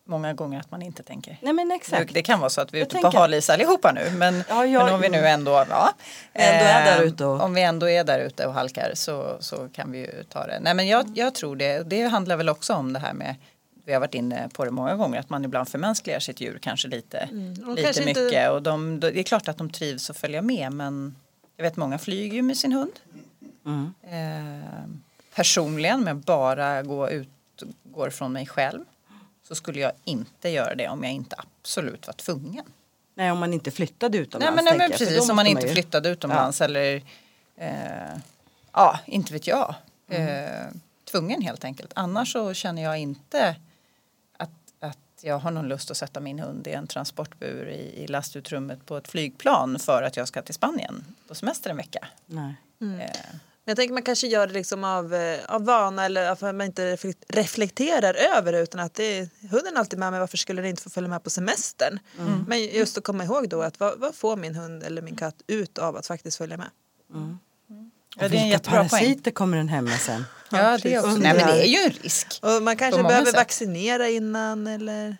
många gånger att man inte tänker. Nej men exakt. det kan vara så att vi är Jag ute på tänker- halis allihopa nu men, Ja, jag- men om vi nu ändå, ja, Ändå är där eh, ute och- Om vi ändå är där ute och halkar så, så kan vi ju ta det. Nej men jag, jag tror det, det handlar väl också om det här med vi har varit inne på det många gånger att man ibland förmänskligar sitt djur kanske lite, och lite kanske mycket inte- och de, det är klart att de trivs att följa med men jag vet många flyger ju med sin hund. Mm. Eh, personligen, om jag bara går ut går från mig själv så skulle jag inte göra det om jag inte absolut var tvungen. Nej, om man inte flyttade utomlands. Nej men, nej, men precis, om man inte ju- flyttade utomlands eller eh, ja, inte vet jag. Mm. Eh, tvungen helt enkelt. Annars så känner jag inte jag har någon lust att sätta min hund i en transportbur i, i lastutrymmet på ett flygplan för att jag ska till Spanien på semester en vecka. Nej. Mm. Eh, Men jag tänker man kanske gör det liksom av, eh, av vana eller att man inte reflek- reflekterar över utan att det är, hunden är alltid med mig, varför skulle den inte få följa med på semestern? Men just att komma ihåg då att vad, vad får min hund eller min katt ut av att faktiskt följa med? Ja, Och det är en vilka jättebra poäng. parasiter kommer den hem med sen? Ja, det är också. Nej, men det är ju en risk. Och man kanske behöver sätt. vaccinera innan eller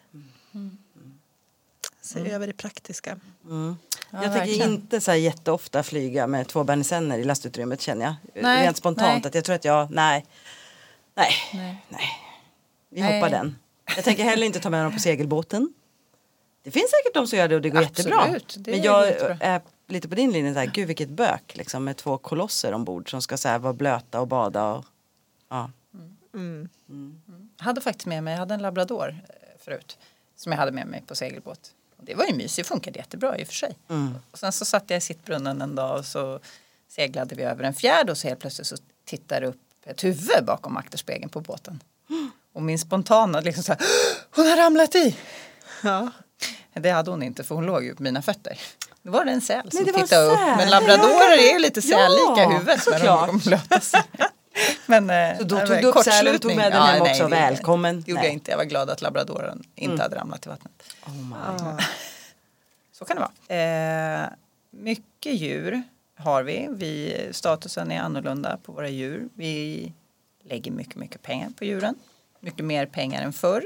se över det praktiska. Mm. Ja, jag tänker inte så här jätteofta flyga med två bernisenner i lastutrymmet känner jag. Nej, Rent spontant nej. att jag tror att jag, nej. Nej, Nej. nej. Vi Nej. hoppar den. Jag tänker heller inte ta med dem på segelbåten. Det finns säkert de som gör det och det går jättebra. Absolut, det Men jag jättebra. är lite på din linje, så här, gud vilket bök liksom, med två kolosser ombord som ska så här, vara blöta och bada. Och, ja. Mm. Jag hade faktiskt med mig, jag hade en labrador eh, förut som jag hade med mig på segelbåt. Det var ju mysigt, funkade jättebra i och för sig. Mm. Och sen så satt jag i sittbrunnen en dag och så seglade vi över en fjärd och så helt plötsligt så tittar upp ett huvud bakom akterspegeln på båten. Och min spontana liksom så här, hon har ramlat i! Ja. Det hade hon inte för hon låg ju på mina fötter. Då var det en säl som tittade upp. säl. Men labradorer är ju lite Ja, sällika huvudet när de såklart. blöta sig. Men, eh, Så då det tog du upp sälen och tog med den hem nej, också. det- Välkommen. Det gjorde Nej. jag inte. Jag var glad att labradoren inte Mm. hade ramlat i vattnet. Oh my. Så kan det vara. Eh, mycket djur har vi. vi. Statusen är annorlunda på våra djur. Vi lägger mycket, mycket pengar på djuren. Mycket mer pengar än förr.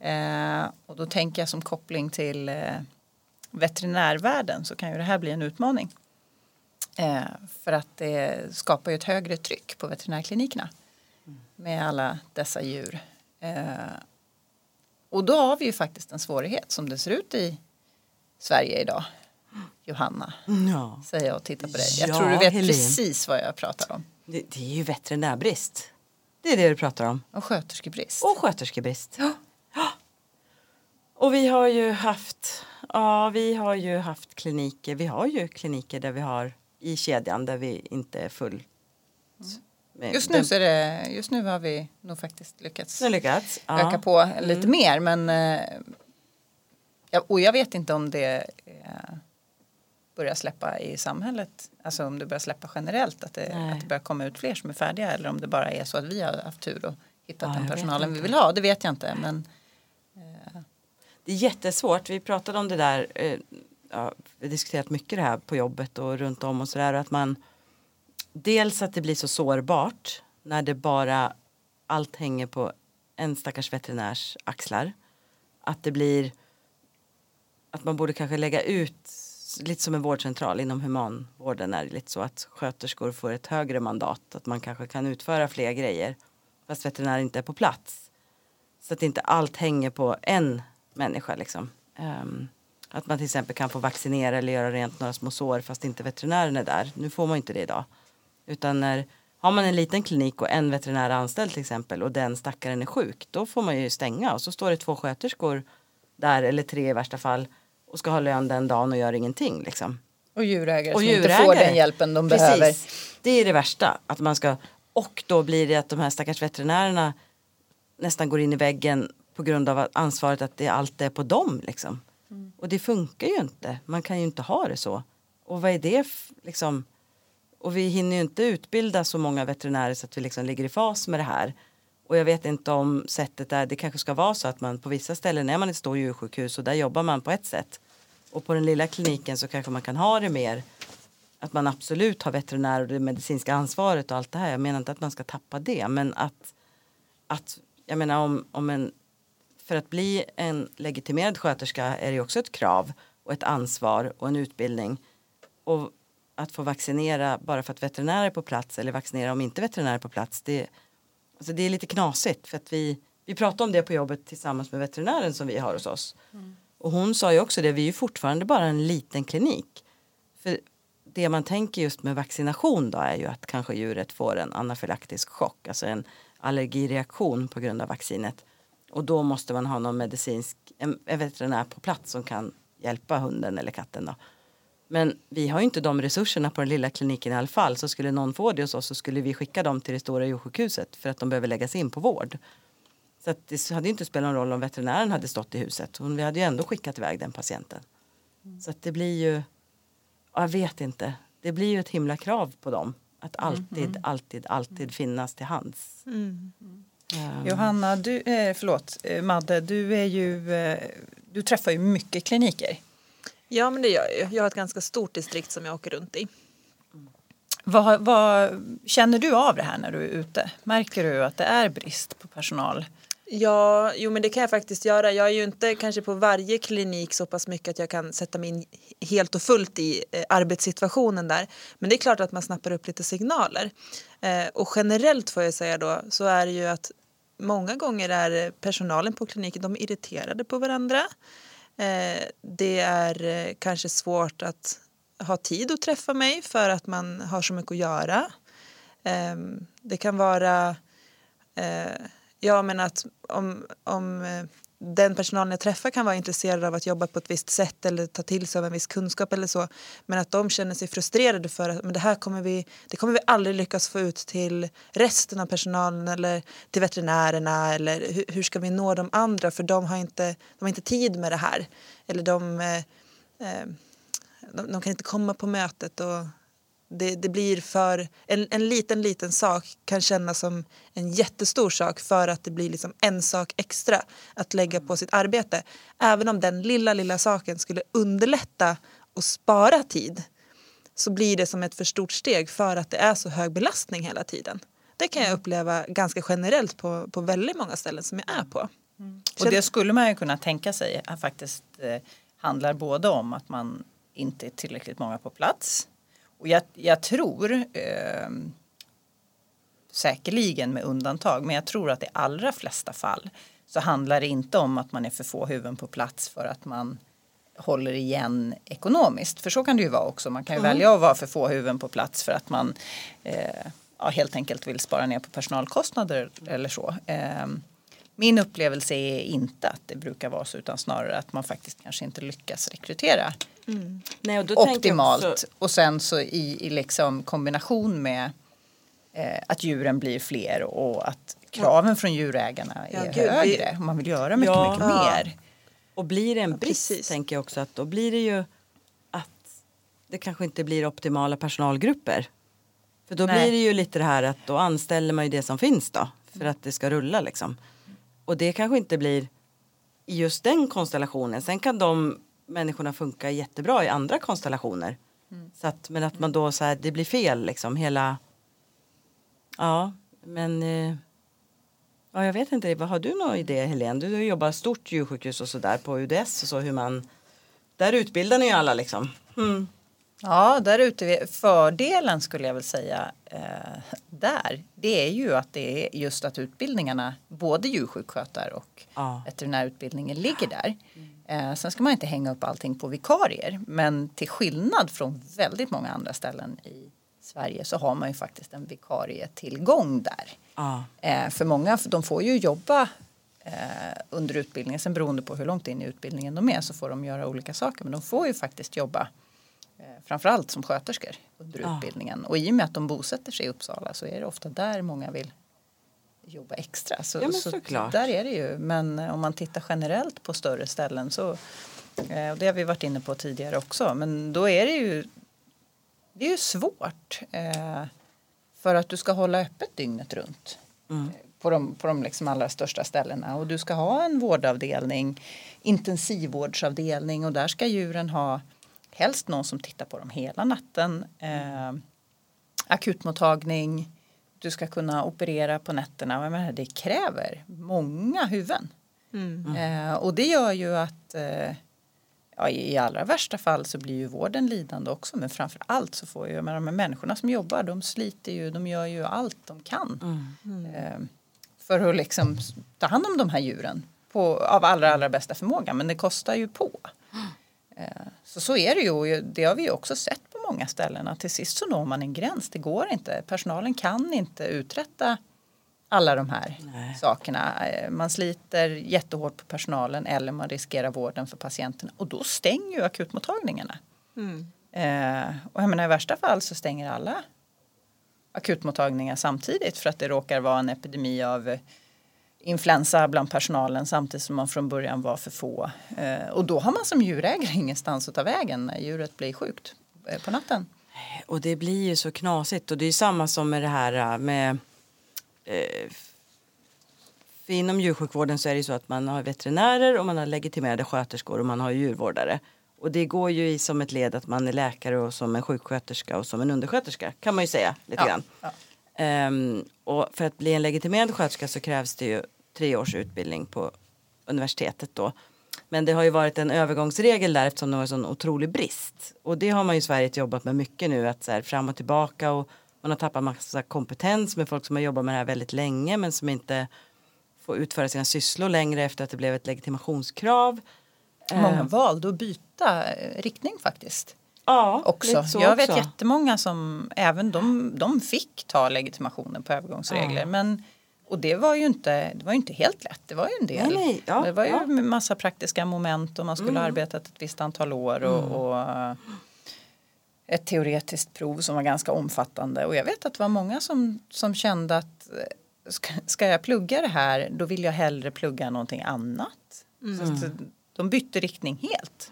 Eh, och då tänker jag som koppling till eh, veterinärvärlden så kan ju det här bli en utmaning. Eh, för att det skapar ju ett högre tryck på veterinärklinikerna med alla dessa djur. Eh, och då har vi ju faktiskt en svårighet som det ser ut i Sverige idag. Johanna, Ja. säger jag och tittar på dig. Jag Ja, tror du vet Helene. precis vad jag pratar om. Det, det är ju veterinärbrist. Det är det du pratar om. Och sköterskebrist. Och sköterskebrist. Ja. Och vi har ju haft, ja vi har ju haft kliniker, vi har ju kliniker där vi har i kedjan där vi inte är full. med- Just nu, så är det, just nu har vi nog faktiskt lyckats lyckats. Ja. öka på lite mer. Men, eh, och jag vet inte om det eh, börjar släppa i samhället. Alltså om det börjar släppa generellt. Att det, Nej. att det börjar komma ut fler som är färdiga. Eller om det bara är så att vi har haft tur och hittat Ja, den personalen vi vill ha. Det vet jag inte. Men det är jättesvårt. Vi pratade om det där. Eh, ja, vi har diskuterat mycket det här på jobbet och runt om och sådär. Att man dels att det blir så sårbart när det bara allt hänger på en stackars veterinärs axlar. Att det blir att man borde kanske lägga ut lite som en vårdcentral inom humanvården är det lite så att sköterskor får ett högre mandat. Att man kanske kan utföra fler grejer fast veterinär inte är på plats. Så att inte allt hänger på en människa liksom. Ehm, att man till exempel kan få vaccinera eller göra rent några små sår fast inte veterinären är där. Nu får man inte det idag. Utan när har man en liten klinik och en veterinär anställd till exempel och den stackaren är sjuk då får man ju stänga och så står det två sköterskor där eller tre i värsta fall och ska ha lön den dagen och gör ingenting liksom. och djurägare Och som inte djurägare. får den hjälpen de behöver. Det är det värsta. Att man ska, och då blir det att de här stackars veterinärerna nästan går in i väggen på grund av ansvaret att det allt är på dem. Liksom. Mm. Och det funkar ju inte. Man kan ju inte ha det så. Och vad är det liksom? Och vi hinner ju inte utbilda så många veterinärer så att vi liksom ligger i fas med det här. Och jag vet inte om sättet är, det kanske ska vara så att man på vissa ställen är man ett stort djursjukhus och där jobbar man på ett sätt. Och på den lilla kliniken så kanske man kan ha det mer att man absolut har veterinär och det medicinska ansvaret och allt det här. Jag menar inte att man ska tappa det men att, att jag menar om, om en för att bli en legitimerad sköterska är det också ett krav och ett ansvar och en utbildning. Och att få vaccinera bara för att veterinärer är på plats eller vaccinera om inte veterinärer är på plats det, alltså det är lite knasigt för att vi, vi pratade om det på jobbet tillsammans med veterinären som vi har hos oss. Och hon sa ju också det, vi är ju fortfarande bara en liten klinik. För det man tänker just med vaccination då är ju att kanske djuret får en anafylaktisk chock, alltså en allergireaktion på grund av vaccinet. Och då måste man ha någon medicinsk, en, en veterinär på plats som kan hjälpa hunden eller katten. Då. Men vi har ju inte de resurserna på den lilla kliniken i alla fall. Så skulle någon få det hos oss så skulle vi skicka dem till det stora djursjukhuset för att de behöver läggas in på vård. Så det hade inte spelat någon roll om veterinären hade stått i huset. Vi hade ju ändå skickat iväg den patienten. Så att det blir ju, jag vet inte, det blir ju ett himla krav på dem. Att alltid, mm. alltid, alltid finnas till hands. Mm. Um. Johanna, du, eh, förlåt eh, Madde, du, är ju, eh, du träffar ju mycket kliniker. Ja men det gör jag ju. Jag har ett ganska stort distrikt som jag åker runt i. Vad, vad, känner du av det här när du är ute? Märker du att det är brist på personal? Ja, jo men det kan jag faktiskt göra. Jag är ju inte kanske på varje klinik så pass mycket att jag kan sätta mig in helt och fullt i eh, arbetssituationen där. Men det är klart att man snappar upp lite signaler. Eh, och generellt får jag säga då så är det ju att många gånger är personalen på kliniken de är irriterade på varandra. Eh, det är eh, kanske svårt att ha tid att träffa mig för att man har så mycket att göra. Eh, det kan vara eh, Ja, men att om, om eh, den personalen jag träffar kan vara intresserad av att jobba på ett visst sätt eller ta till sig av en viss kunskap eller så. Men att de känner sig frustrerade för att men det här kommer vi, det kommer vi aldrig lyckas få ut till resten av personalen eller till veterinärerna eller hur, hur ska vi nå de andra för de har inte, de har inte tid med det här. Eller de, eh, eh de, de kan inte komma på mötet och det, det, blir för... En, en liten, liten sak kan kännas som en jättestor sak för att det blir liksom en sak extra att lägga på sitt arbete. Även om den lilla, lilla saken skulle underlätta och spara tid så blir det som ett för stort steg för att det är så hög belastning hela tiden. Det kan jag uppleva ganska generellt på, på väldigt många ställen som jag är på. Mm. Och det skulle man ju kunna tänka sig att faktiskt eh, handlar både om att man inte är tillräckligt många på plats och jag, jag tror eh, säkerligen med undantag, men jag tror att i allra flesta fall så handlar det inte om att man är för få huvuden på plats för att man håller igen ekonomiskt. För så kan det ju vara också. Man kan ju mm. välja att vara för få huvuden på plats för att man eh, ja, helt enkelt vill spara ner på personalkostnader eller så. Eh, min upplevelse är inte att det brukar vara så utan snarare att man faktiskt kanske inte lyckas rekrytera mm. Nej, och optimalt. Också... Och sen så i, i liksom kombination med eh, att djuren blir fler och att kraven ja. från djurägarna är ja, gud, högre. Vi... Man vill göra mycket, ja. mycket mer. Och blir det en brist ja, tänker jag också att då blir det ju att det kanske inte blir optimala personalgrupper. För då Nej. blir det ju lite det här att då anställer man ju det som finns då för att det ska rulla liksom. Och det kanske inte blir i just den konstellationen. Sen kan de människorna funka jättebra i andra konstellationer. Mm. Så att, men att man då så här, det blir fel liksom hela. Ja, men. Eh, ja, jag vet inte, vad har du någon idé Helene? Du jobbar stort djursjukhus och sådär på UDS och så hur man. Där utbildar ni ju alla liksom. Mm. Ja, där ute, fördelen skulle jag väl säga eh, där, det är ju att det är just att utbildningarna, både djursjukskötar och ja. veterinärutbildningen ligger där. Eh, sen ska man inte hänga upp allting på vikarier, men till skillnad från väldigt många andra ställen i Sverige så har man ju faktiskt en vikarietillgång där. Ja. Eh, för många, de får ju jobba eh, under utbildningen, sen beroende på hur långt in i utbildningen de är så får de göra olika saker, men de får ju faktiskt jobba framförallt som sköterskor under ja. utbildningen. Och i och med att de bosätter sig i Uppsala så är det ofta där många vill jobba extra. Så, ja, så där är det ju. Men eh, om man tittar generellt på större ställen så eh, och det har vi varit inne på tidigare också. Men då är det ju det är ju svårt eh, för att du ska hålla öppet dygnet runt. Mm. På de, på de liksom allra största ställena. Och du ska ha en vårdavdelning, intensivvårdsavdelning och där ska djuren ha helst någon som tittar på dem hela natten. Eh, akutmottagning, du ska kunna operera på nätterna. Menar, det kräver många huvuden. Mm. Eh, och det gör ju att eh, ja, i allra värsta fall så blir ju vården lidande också men framför allt så får ju de här människorna som jobbar de sliter ju, de gör ju allt de kan mm. eh, för att liksom ta hand om de här djuren på, av allra allra bästa förmåga men det kostar ju på. Eh, så så är det ju och det har vi också sett på många ställen att till sist så når man en gräns. Det går inte. Personalen kan inte uträtta alla de här Nej. sakerna. Eh, Man sliter jättehårt på personalen eller man riskerar vården för patienterna och då stänger ju akutmottagningarna. Mm. Eh, och jag menar, i värsta fall så stänger alla akutmottagningar samtidigt för att det råkar vara en epidemi av influensa bland personalen samtidigt som man från början var för få. Eh, och då har man som djurägare ingenstans att ta vägen när djuret blir sjukt eh, på natten. Och det blir ju så knasigt och det är samma som med det här äh, med eh, för inom djursjukvården så är det så att man har veterinärer och man har legitimerade sköterskor och man har djurvårdare. Och det går ju i som ett led att man är läkare och som en sjuksköterska och som en undersköterska kan man ju säga lite Ja, grann. ja. Ehm, och för att bli en legitimerad sköterska så krävs det ju tre års utbildning på universitetet då. Men det har ju varit en övergångsregel där eftersom det var en sån otrolig brist. Och det har man ju i Sverige jobbat med mycket nu att så här, fram och tillbaka och man har tappat massa kompetens med folk som har jobbat med det här väldigt länge men som inte får utföra sina sysslor längre efter att det blev ett legitimationskrav. Många Ehm, valde att byta eh, riktning faktiskt. ja, också. så Jag vet också. jättemånga som även de, de fick ta legitimationen på övergångsregler. Ja. Men, och det var ju inte, det var inte helt lätt. Det var ju en del. Nej, nej, ja, det var ju ja. massa praktiska moment och man skulle Mm. ha arbetat ett visst antal år. Och, och eh, ett teoretiskt prov som var ganska omfattande. Och jag vet att det var många som, som kände att eh, ska, ska jag plugga det här då vill jag hellre plugga någonting annat. Så att de bytte riktning helt.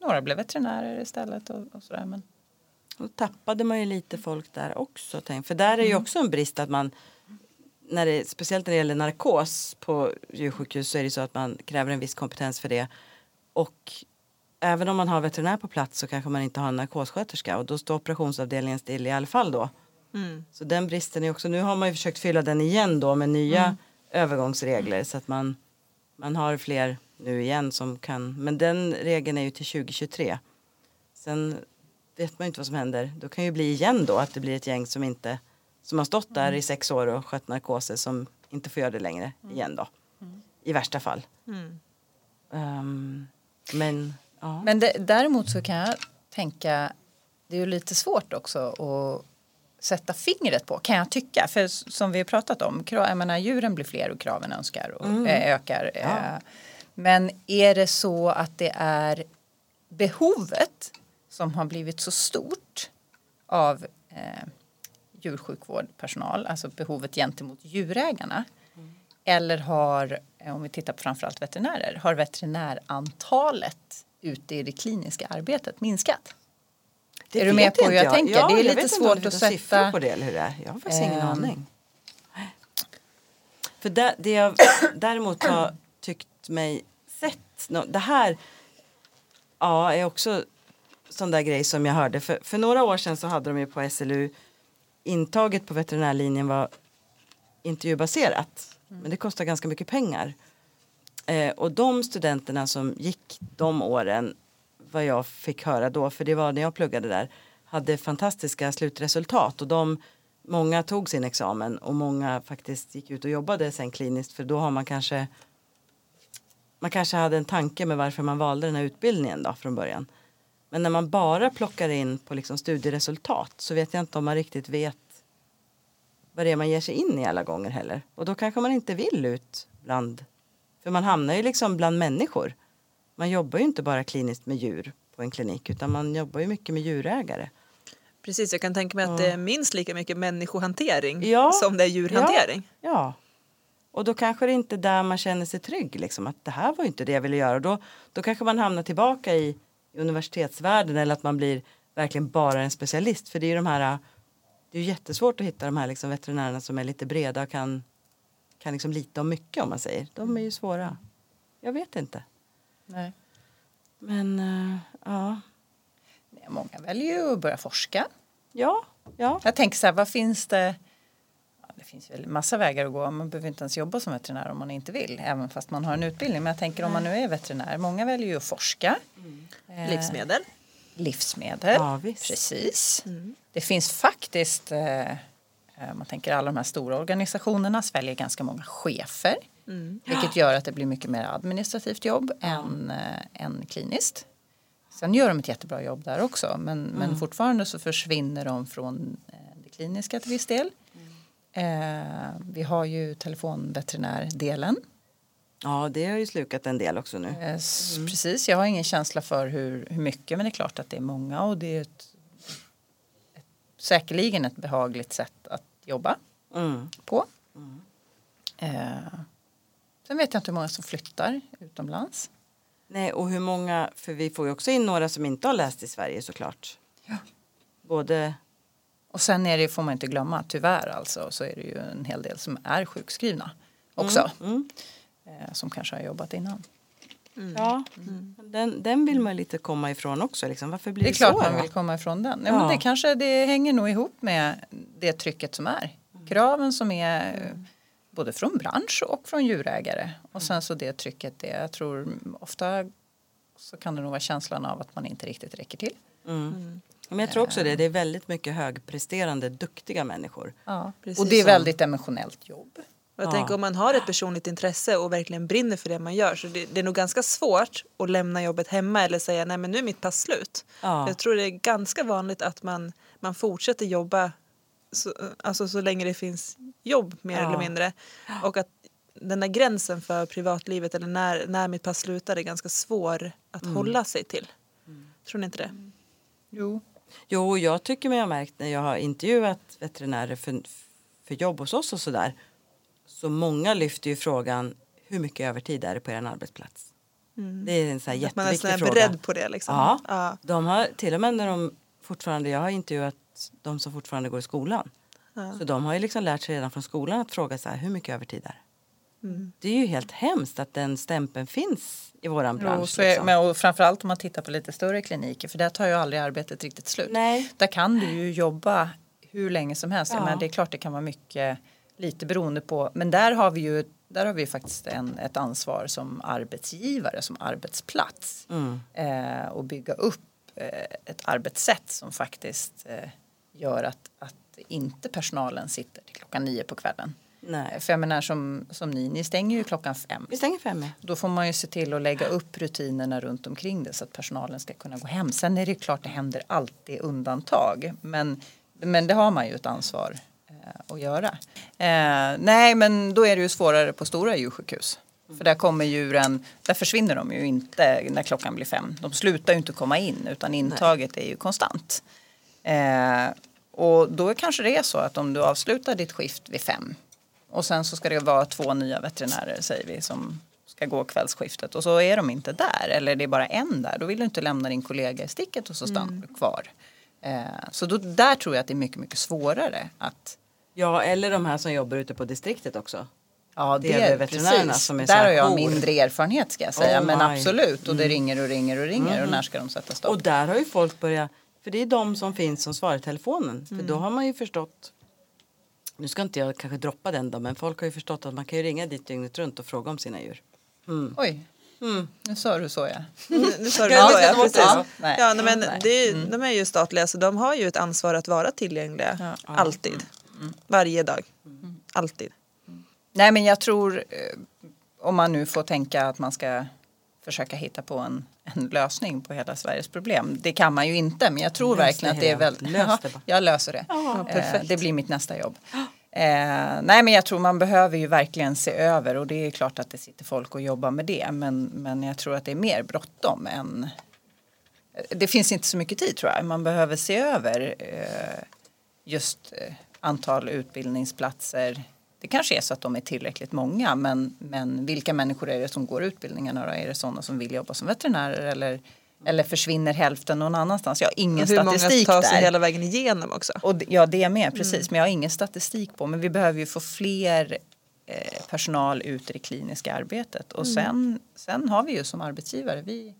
Några blev veterinärer istället och, och sådär. Men, Då tappade man ju lite folk där också. Tänk. För där är ju också en brist att man när det, speciellt när det gäller narkos på djursjukhus så är det så att man kräver en viss kompetens för det. Och även om man har veterinär på plats så kanske man inte har en narkossköterska och då står operationsavdelningen still i alla fall då. Mm. Så den bristen är också, nu har man ju försökt fylla den igen då med nya övergångsregler så att man, man har fler nu igen som kan, men den regeln är ju till 2023. Sen vet man ju inte vad som händer. Då kan ju bli igen då att det blir ett gäng som inte som har stått där i sex år och skött narkoser som inte får göra det längre igen då. I värsta fall. Mm. Ehm, men ja. Men det, däremot så kan jag tänka, det är ju lite svårt också att sätta fingret på kan jag tycka. För som vi har pratat om, jag menar, djuren blir fler och kraven önskar och eh, ökar. Eh, men är det så att det är behovet som har blivit så stort av eh, djursjukvårdpersonal, alltså behovet gentemot djurägarna. Eller har, eh, om vi tittar på framförallt veterinärer, har veterinärantalet ute i det kliniska arbetet minskat? Det Är du med på hur inte jag tänker? Ja, Det är jag lite svårt att sätta- på det eller hur det är. Jag har faktiskt ingen Ehm. aning. För det, det jag däremot har tyckt mig sett, det här ja, är också sån där grej som jag hörde. För, för några år sedan så hade de ju på SLU intaget på veterinärlinjen var intervjubaserat. Men det kostar ganska mycket pengar. Eh, och de studenterna som gick de åren, vad jag fick höra då, för det var när jag pluggade där, hade fantastiska slutresultat och de, många tog sin examen och många faktiskt gick ut och jobbade sen kliniskt för då har man kanske man kanske hade en tanke med varför man valde den här utbildningen då från början. Men när man bara plockar in på liksom studieresultat så vet jag inte om man riktigt vet vad det är man ger sig in i alla gånger heller. Och då kanske man inte vill ut bland, för man hamnar ju liksom bland människor. Man jobbar ju inte bara kliniskt med djur på en klinik utan man jobbar ju mycket med djurägare. Precis, jag kan tänka mig att det är minst lika mycket människohantering Ja. som det är djurhantering. Ja, ja. Och då kanske det inte är där man känner sig trygg. Liksom, att det här var inte det jag ville göra. Och då, då kanske man hamnar tillbaka i, i universitetsvärlden eller att man blir verkligen bara en specialist. För det är ju de här, det är jättesvårt att hitta de här liksom veterinärerna som är lite breda och kan, kan liksom lite om mycket om man säger. De är ju svåra. Jag vet inte. Nej. Men eh, ja. Många väljer ju att börja forska. Ja, ja. Jag tänker så här, vad finns det? Det finns väl massa vägar att gå. Man behöver inte ens jobba som veterinär om man inte vill. Även fast man har en utbildning. Men jag tänker om man nu är veterinär. Många väljer ju att forska. Eh, Livsmedel. livsmedel. Ja. Precis. Det finns faktiskt, eh, eh, man tänker alla de här stora organisationerna sväljer ganska många chefer. Vilket gör att det blir mycket mer administrativt jobb än, eh, än kliniskt. Sen gör de ett jättebra jobb där också men, Mm. men fortfarande så försvinner de från det kliniska till viss del. Eh, vi har ju telefonveterinärdelen. Ja, det har ju slukat en del också nu. Eh, s- Precis, jag har ingen känsla för hur, hur mycket men det är klart att det är många och det är ett, ett, säkerligen ett behagligt sätt att jobba Mm. på. Eh, sen vet jag inte hur många som flyttar utomlands. Nej, och hur många, för vi får ju också in några som inte har läst i Sverige såklart. Ja. Både, Och sen är det, får man inte glömma, tyvärr alltså, så är det ju en hel del som är sjukskrivna också. mm, Eh, som kanske har jobbat innan. ja, Den, den vill man lite komma ifrån också. Liksom. Varför blir Det det, är klart så? man vill komma ifrån den. Ja, Ja. Men det kanske det hänger nog ihop med det trycket som är. Kraven som är eh, både från bransch och från djurägare. Och sen så det trycket det jag tror ofta så kan det nog vara känslan av att man inte riktigt räcker till. Mm. Men jag tror också det. Det är väldigt mycket högpresterande, duktiga människor. Ja. Precis och det är väldigt emotionellt jobb. Och jag Ja. tänker om man har ett personligt intresse och verkligen brinner för det man gör så det, det är nog ganska svårt att lämna jobbet hemma eller säga nej men nu är mitt pass slut. Ja. Jag tror det är ganska vanligt att man, man fortsätter jobba så, alltså så länge det finns jobb mer Ja. eller mindre. Och att den där gränsen för privatlivet eller när, när mitt pass slutar är ganska svår att Mm. hålla sig till. Tror ni inte det? Jo. Jo, jag tycker mig ha märkt när jag har intervjuat veterinärer för, för jobb hos oss och sådär. Så många lyfter ju frågan hur mycket övertid är det på er arbetsplats? Det är en sån här Att man är jätteviktig sån fråga. beredd på det liksom. Ja, Ja. de har till och med när de fortfarande, jag har intervjuat de som fortfarande går i skolan. Ja. Så de har ju liksom lärt sig redan från skolan att fråga så här, hur mycket övertid är det? Mm. Det är ju helt hemskt att den stämpeln finns i våran bransch. Jo, så är, liksom. men, och framförallt om man tittar på lite större kliniker för där tar ju aldrig arbetet riktigt slut. Nej. Där kan du ju jobba hur länge som helst. Ja. Men det är klart det kan vara mycket lite beroende på. Men där har vi ju där har vi faktiskt en, ett ansvar som arbetsgivare, som arbetsplats. Mm. Eh, och bygga upp eh, ett arbetssätt som faktiskt eh, gör att, att inte personalen sitter till klockan nio på kvällen. Nej. För jag menar som, som ni, ni stänger ju klockan fem. Vi stänger fem. ja. Då får man ju se till att lägga upp rutinerna runt omkring det så att personalen ska kunna gå hem. Sen är det klart det händer alltid undantag. Men, men det har man ju ett ansvar eh, att göra. Eh, nej men då är det ju svårare på stora djursjukhus. För där kommer djuren, där försvinner de ju inte när klockan blir fem. De slutar ju inte komma in utan intaget är ju konstant. Eh, och då kanske det är så att om du avslutar ditt skift vid fem och sen så ska det vara två nya veterinärer säger vi som ska gå kvällsskiftet och så är de inte där eller det är bara en där. Då vill du inte lämna din kollega i sticket och så stannar du kvar. Eh, så då, där tror jag att det är mycket, mycket svårare att Ja, eller de här som jobbar ute på distriktet också. Ja, Det är det är veterinärerna precis. som är Där har jag jour. mindre erfarenhet ska jag säga. Oh men absolut. Och det ringer och ringer och ringer. Och när ska de sätta stopp? Och där har ju folk börjat, för det är de som finns som svarar i telefonen. För då har man ju förstått, nu ska inte jag kanske droppa den då, men folk har ju förstått att man kan ju ringa dit dygnet runt och fråga om sina djur. Mm. Oj, Mm. nu sa du så ja. Nu, nu sa du Ja, så, det ja, precis. så. Nej. Ja, nej, men det är, de är ju statliga så de har ju ett ansvar att vara tillgängliga Ja. alltid. Varje dag. Alltid. Nej men jag tror eh, om man nu får tänka att man ska försöka hitta på en, en lösning på hela Sveriges problem. Det kan man ju inte men jag tror Lös verkligen det, att det är väldigt... Lös det jag löser det. Ja, Eh, perfekt. det blir mitt nästa jobb. Eh, nej men jag tror man behöver ju verkligen se över och det är klart att det sitter folk och jobbar med det men, men jag tror att det är mer bråttom än det finns inte så mycket tid tror jag. Man behöver se över eh, just eh, antal utbildningsplatser. Det kanske är så att de är tillräckligt många men, men vilka människor är det som går utbildningarna då? Är det sådana som vill jobba som veterinärer eller, eller försvinner hälften någon annanstans? Jag har ingen Och hur många statistik tar sig där. hela vägen igenom också. Och ja, det är med precis. Men jag har ingen statistik på. Men vi behöver ju få fler eh, personal ut i det kliniska arbetet. Och sen, sen har vi ju som arbetsgivare, vi,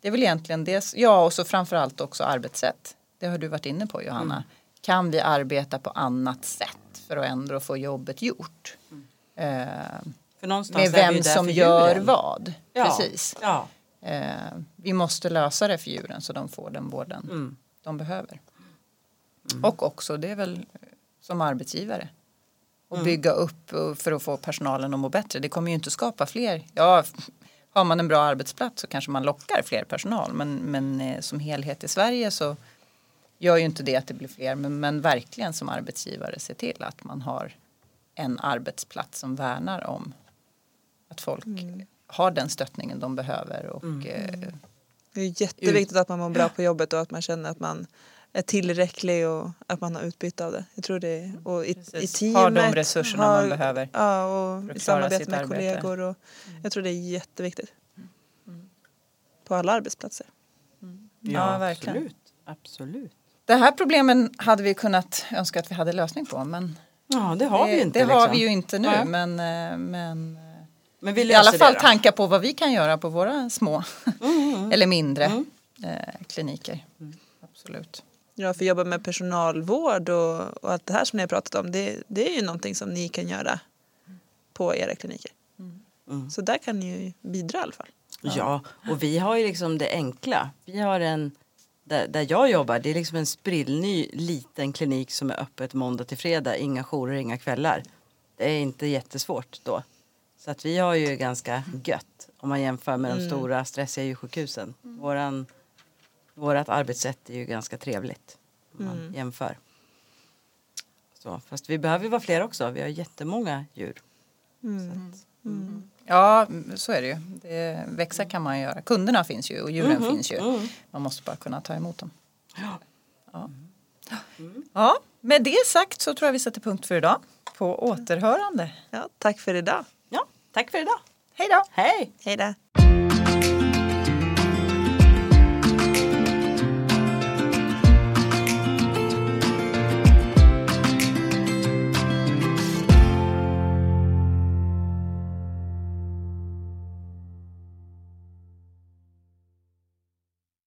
det är väl egentligen det. Ja, och så framförallt också arbetssätt. Det har du varit inne på Johanna. Kan vi arbeta på annat sätt för att ändå få jobbet gjort? Eh, För någonstans med vem där som gör vad. Ja. Precis. Ja. Eh, vi måste lösa det för djuren så de får den vården Mm. de behöver. Och också, det är väl som arbetsgivare. Och bygga upp för att få personalen att må bättre. Det kommer ju inte skapa fler. Ja, har man en bra arbetsplats så kanske man lockar fler personal. Men, men eh, som helhet i Sverige så gör ju inte det att det blir fler. Men, men verkligen som arbetsgivare se till att man har en arbetsplats som värnar om att folk har den stöttningen de behöver. Och, eh, Det är jätteviktigt att man mår bra på jobbet och att man känner att man är tillräcklig och att man har utbyte av det. Jag tror det och i, i teamet. Har de resurserna man behöver Ja, och i samarbete med arbete. kollegor. Och Jag tror det är jätteviktigt. På alla arbetsplatser. Ja, verkligen. Absolut. absolut. Det här problemen hade vi kunnat önska att vi hade lösning på. Men Ja, det har det, vi inte. det har liksom. vi ju inte nu. Nej. Men, eh, men eh, Men vi i alla fall tankar på vad vi kan göra på våra små Mm, eller mindre eh, kliniker. Absolut. Ja, för jobba med personalvård och, och allt det här som ni har pratat om. Det, det är ju någonting som ni kan göra på era kliniker. Mm. Så där kan ni ju bidra i alla fall. Ja, och vi har ju liksom det enkla. Vi har en, där, där jag jobbar, det är liksom en sprillny liten klinik som är öppet måndag till fredag. Inga jourer, inga kvällar. Det är inte jättesvårt då. Så att vi har ju ganska gött om man jämför med de stora stressiga djursjukhusen. Våran, vårat arbetssätt är ju ganska trevligt om man jämför. Så, fast vi behöver ju vara fler också. Vi har jättemånga djur. Ja, så är det ju. Det, växa kan man göra. Kunderna finns ju och djuren Mhm, finns ju. mm. Man måste bara kunna ta emot dem. Ja. Ja. ja, med det sagt så tror jag vi sätter punkt för idag. På återhörande. Ja, tack för idag. Tack för idag. Hej då. Hej. Hej då.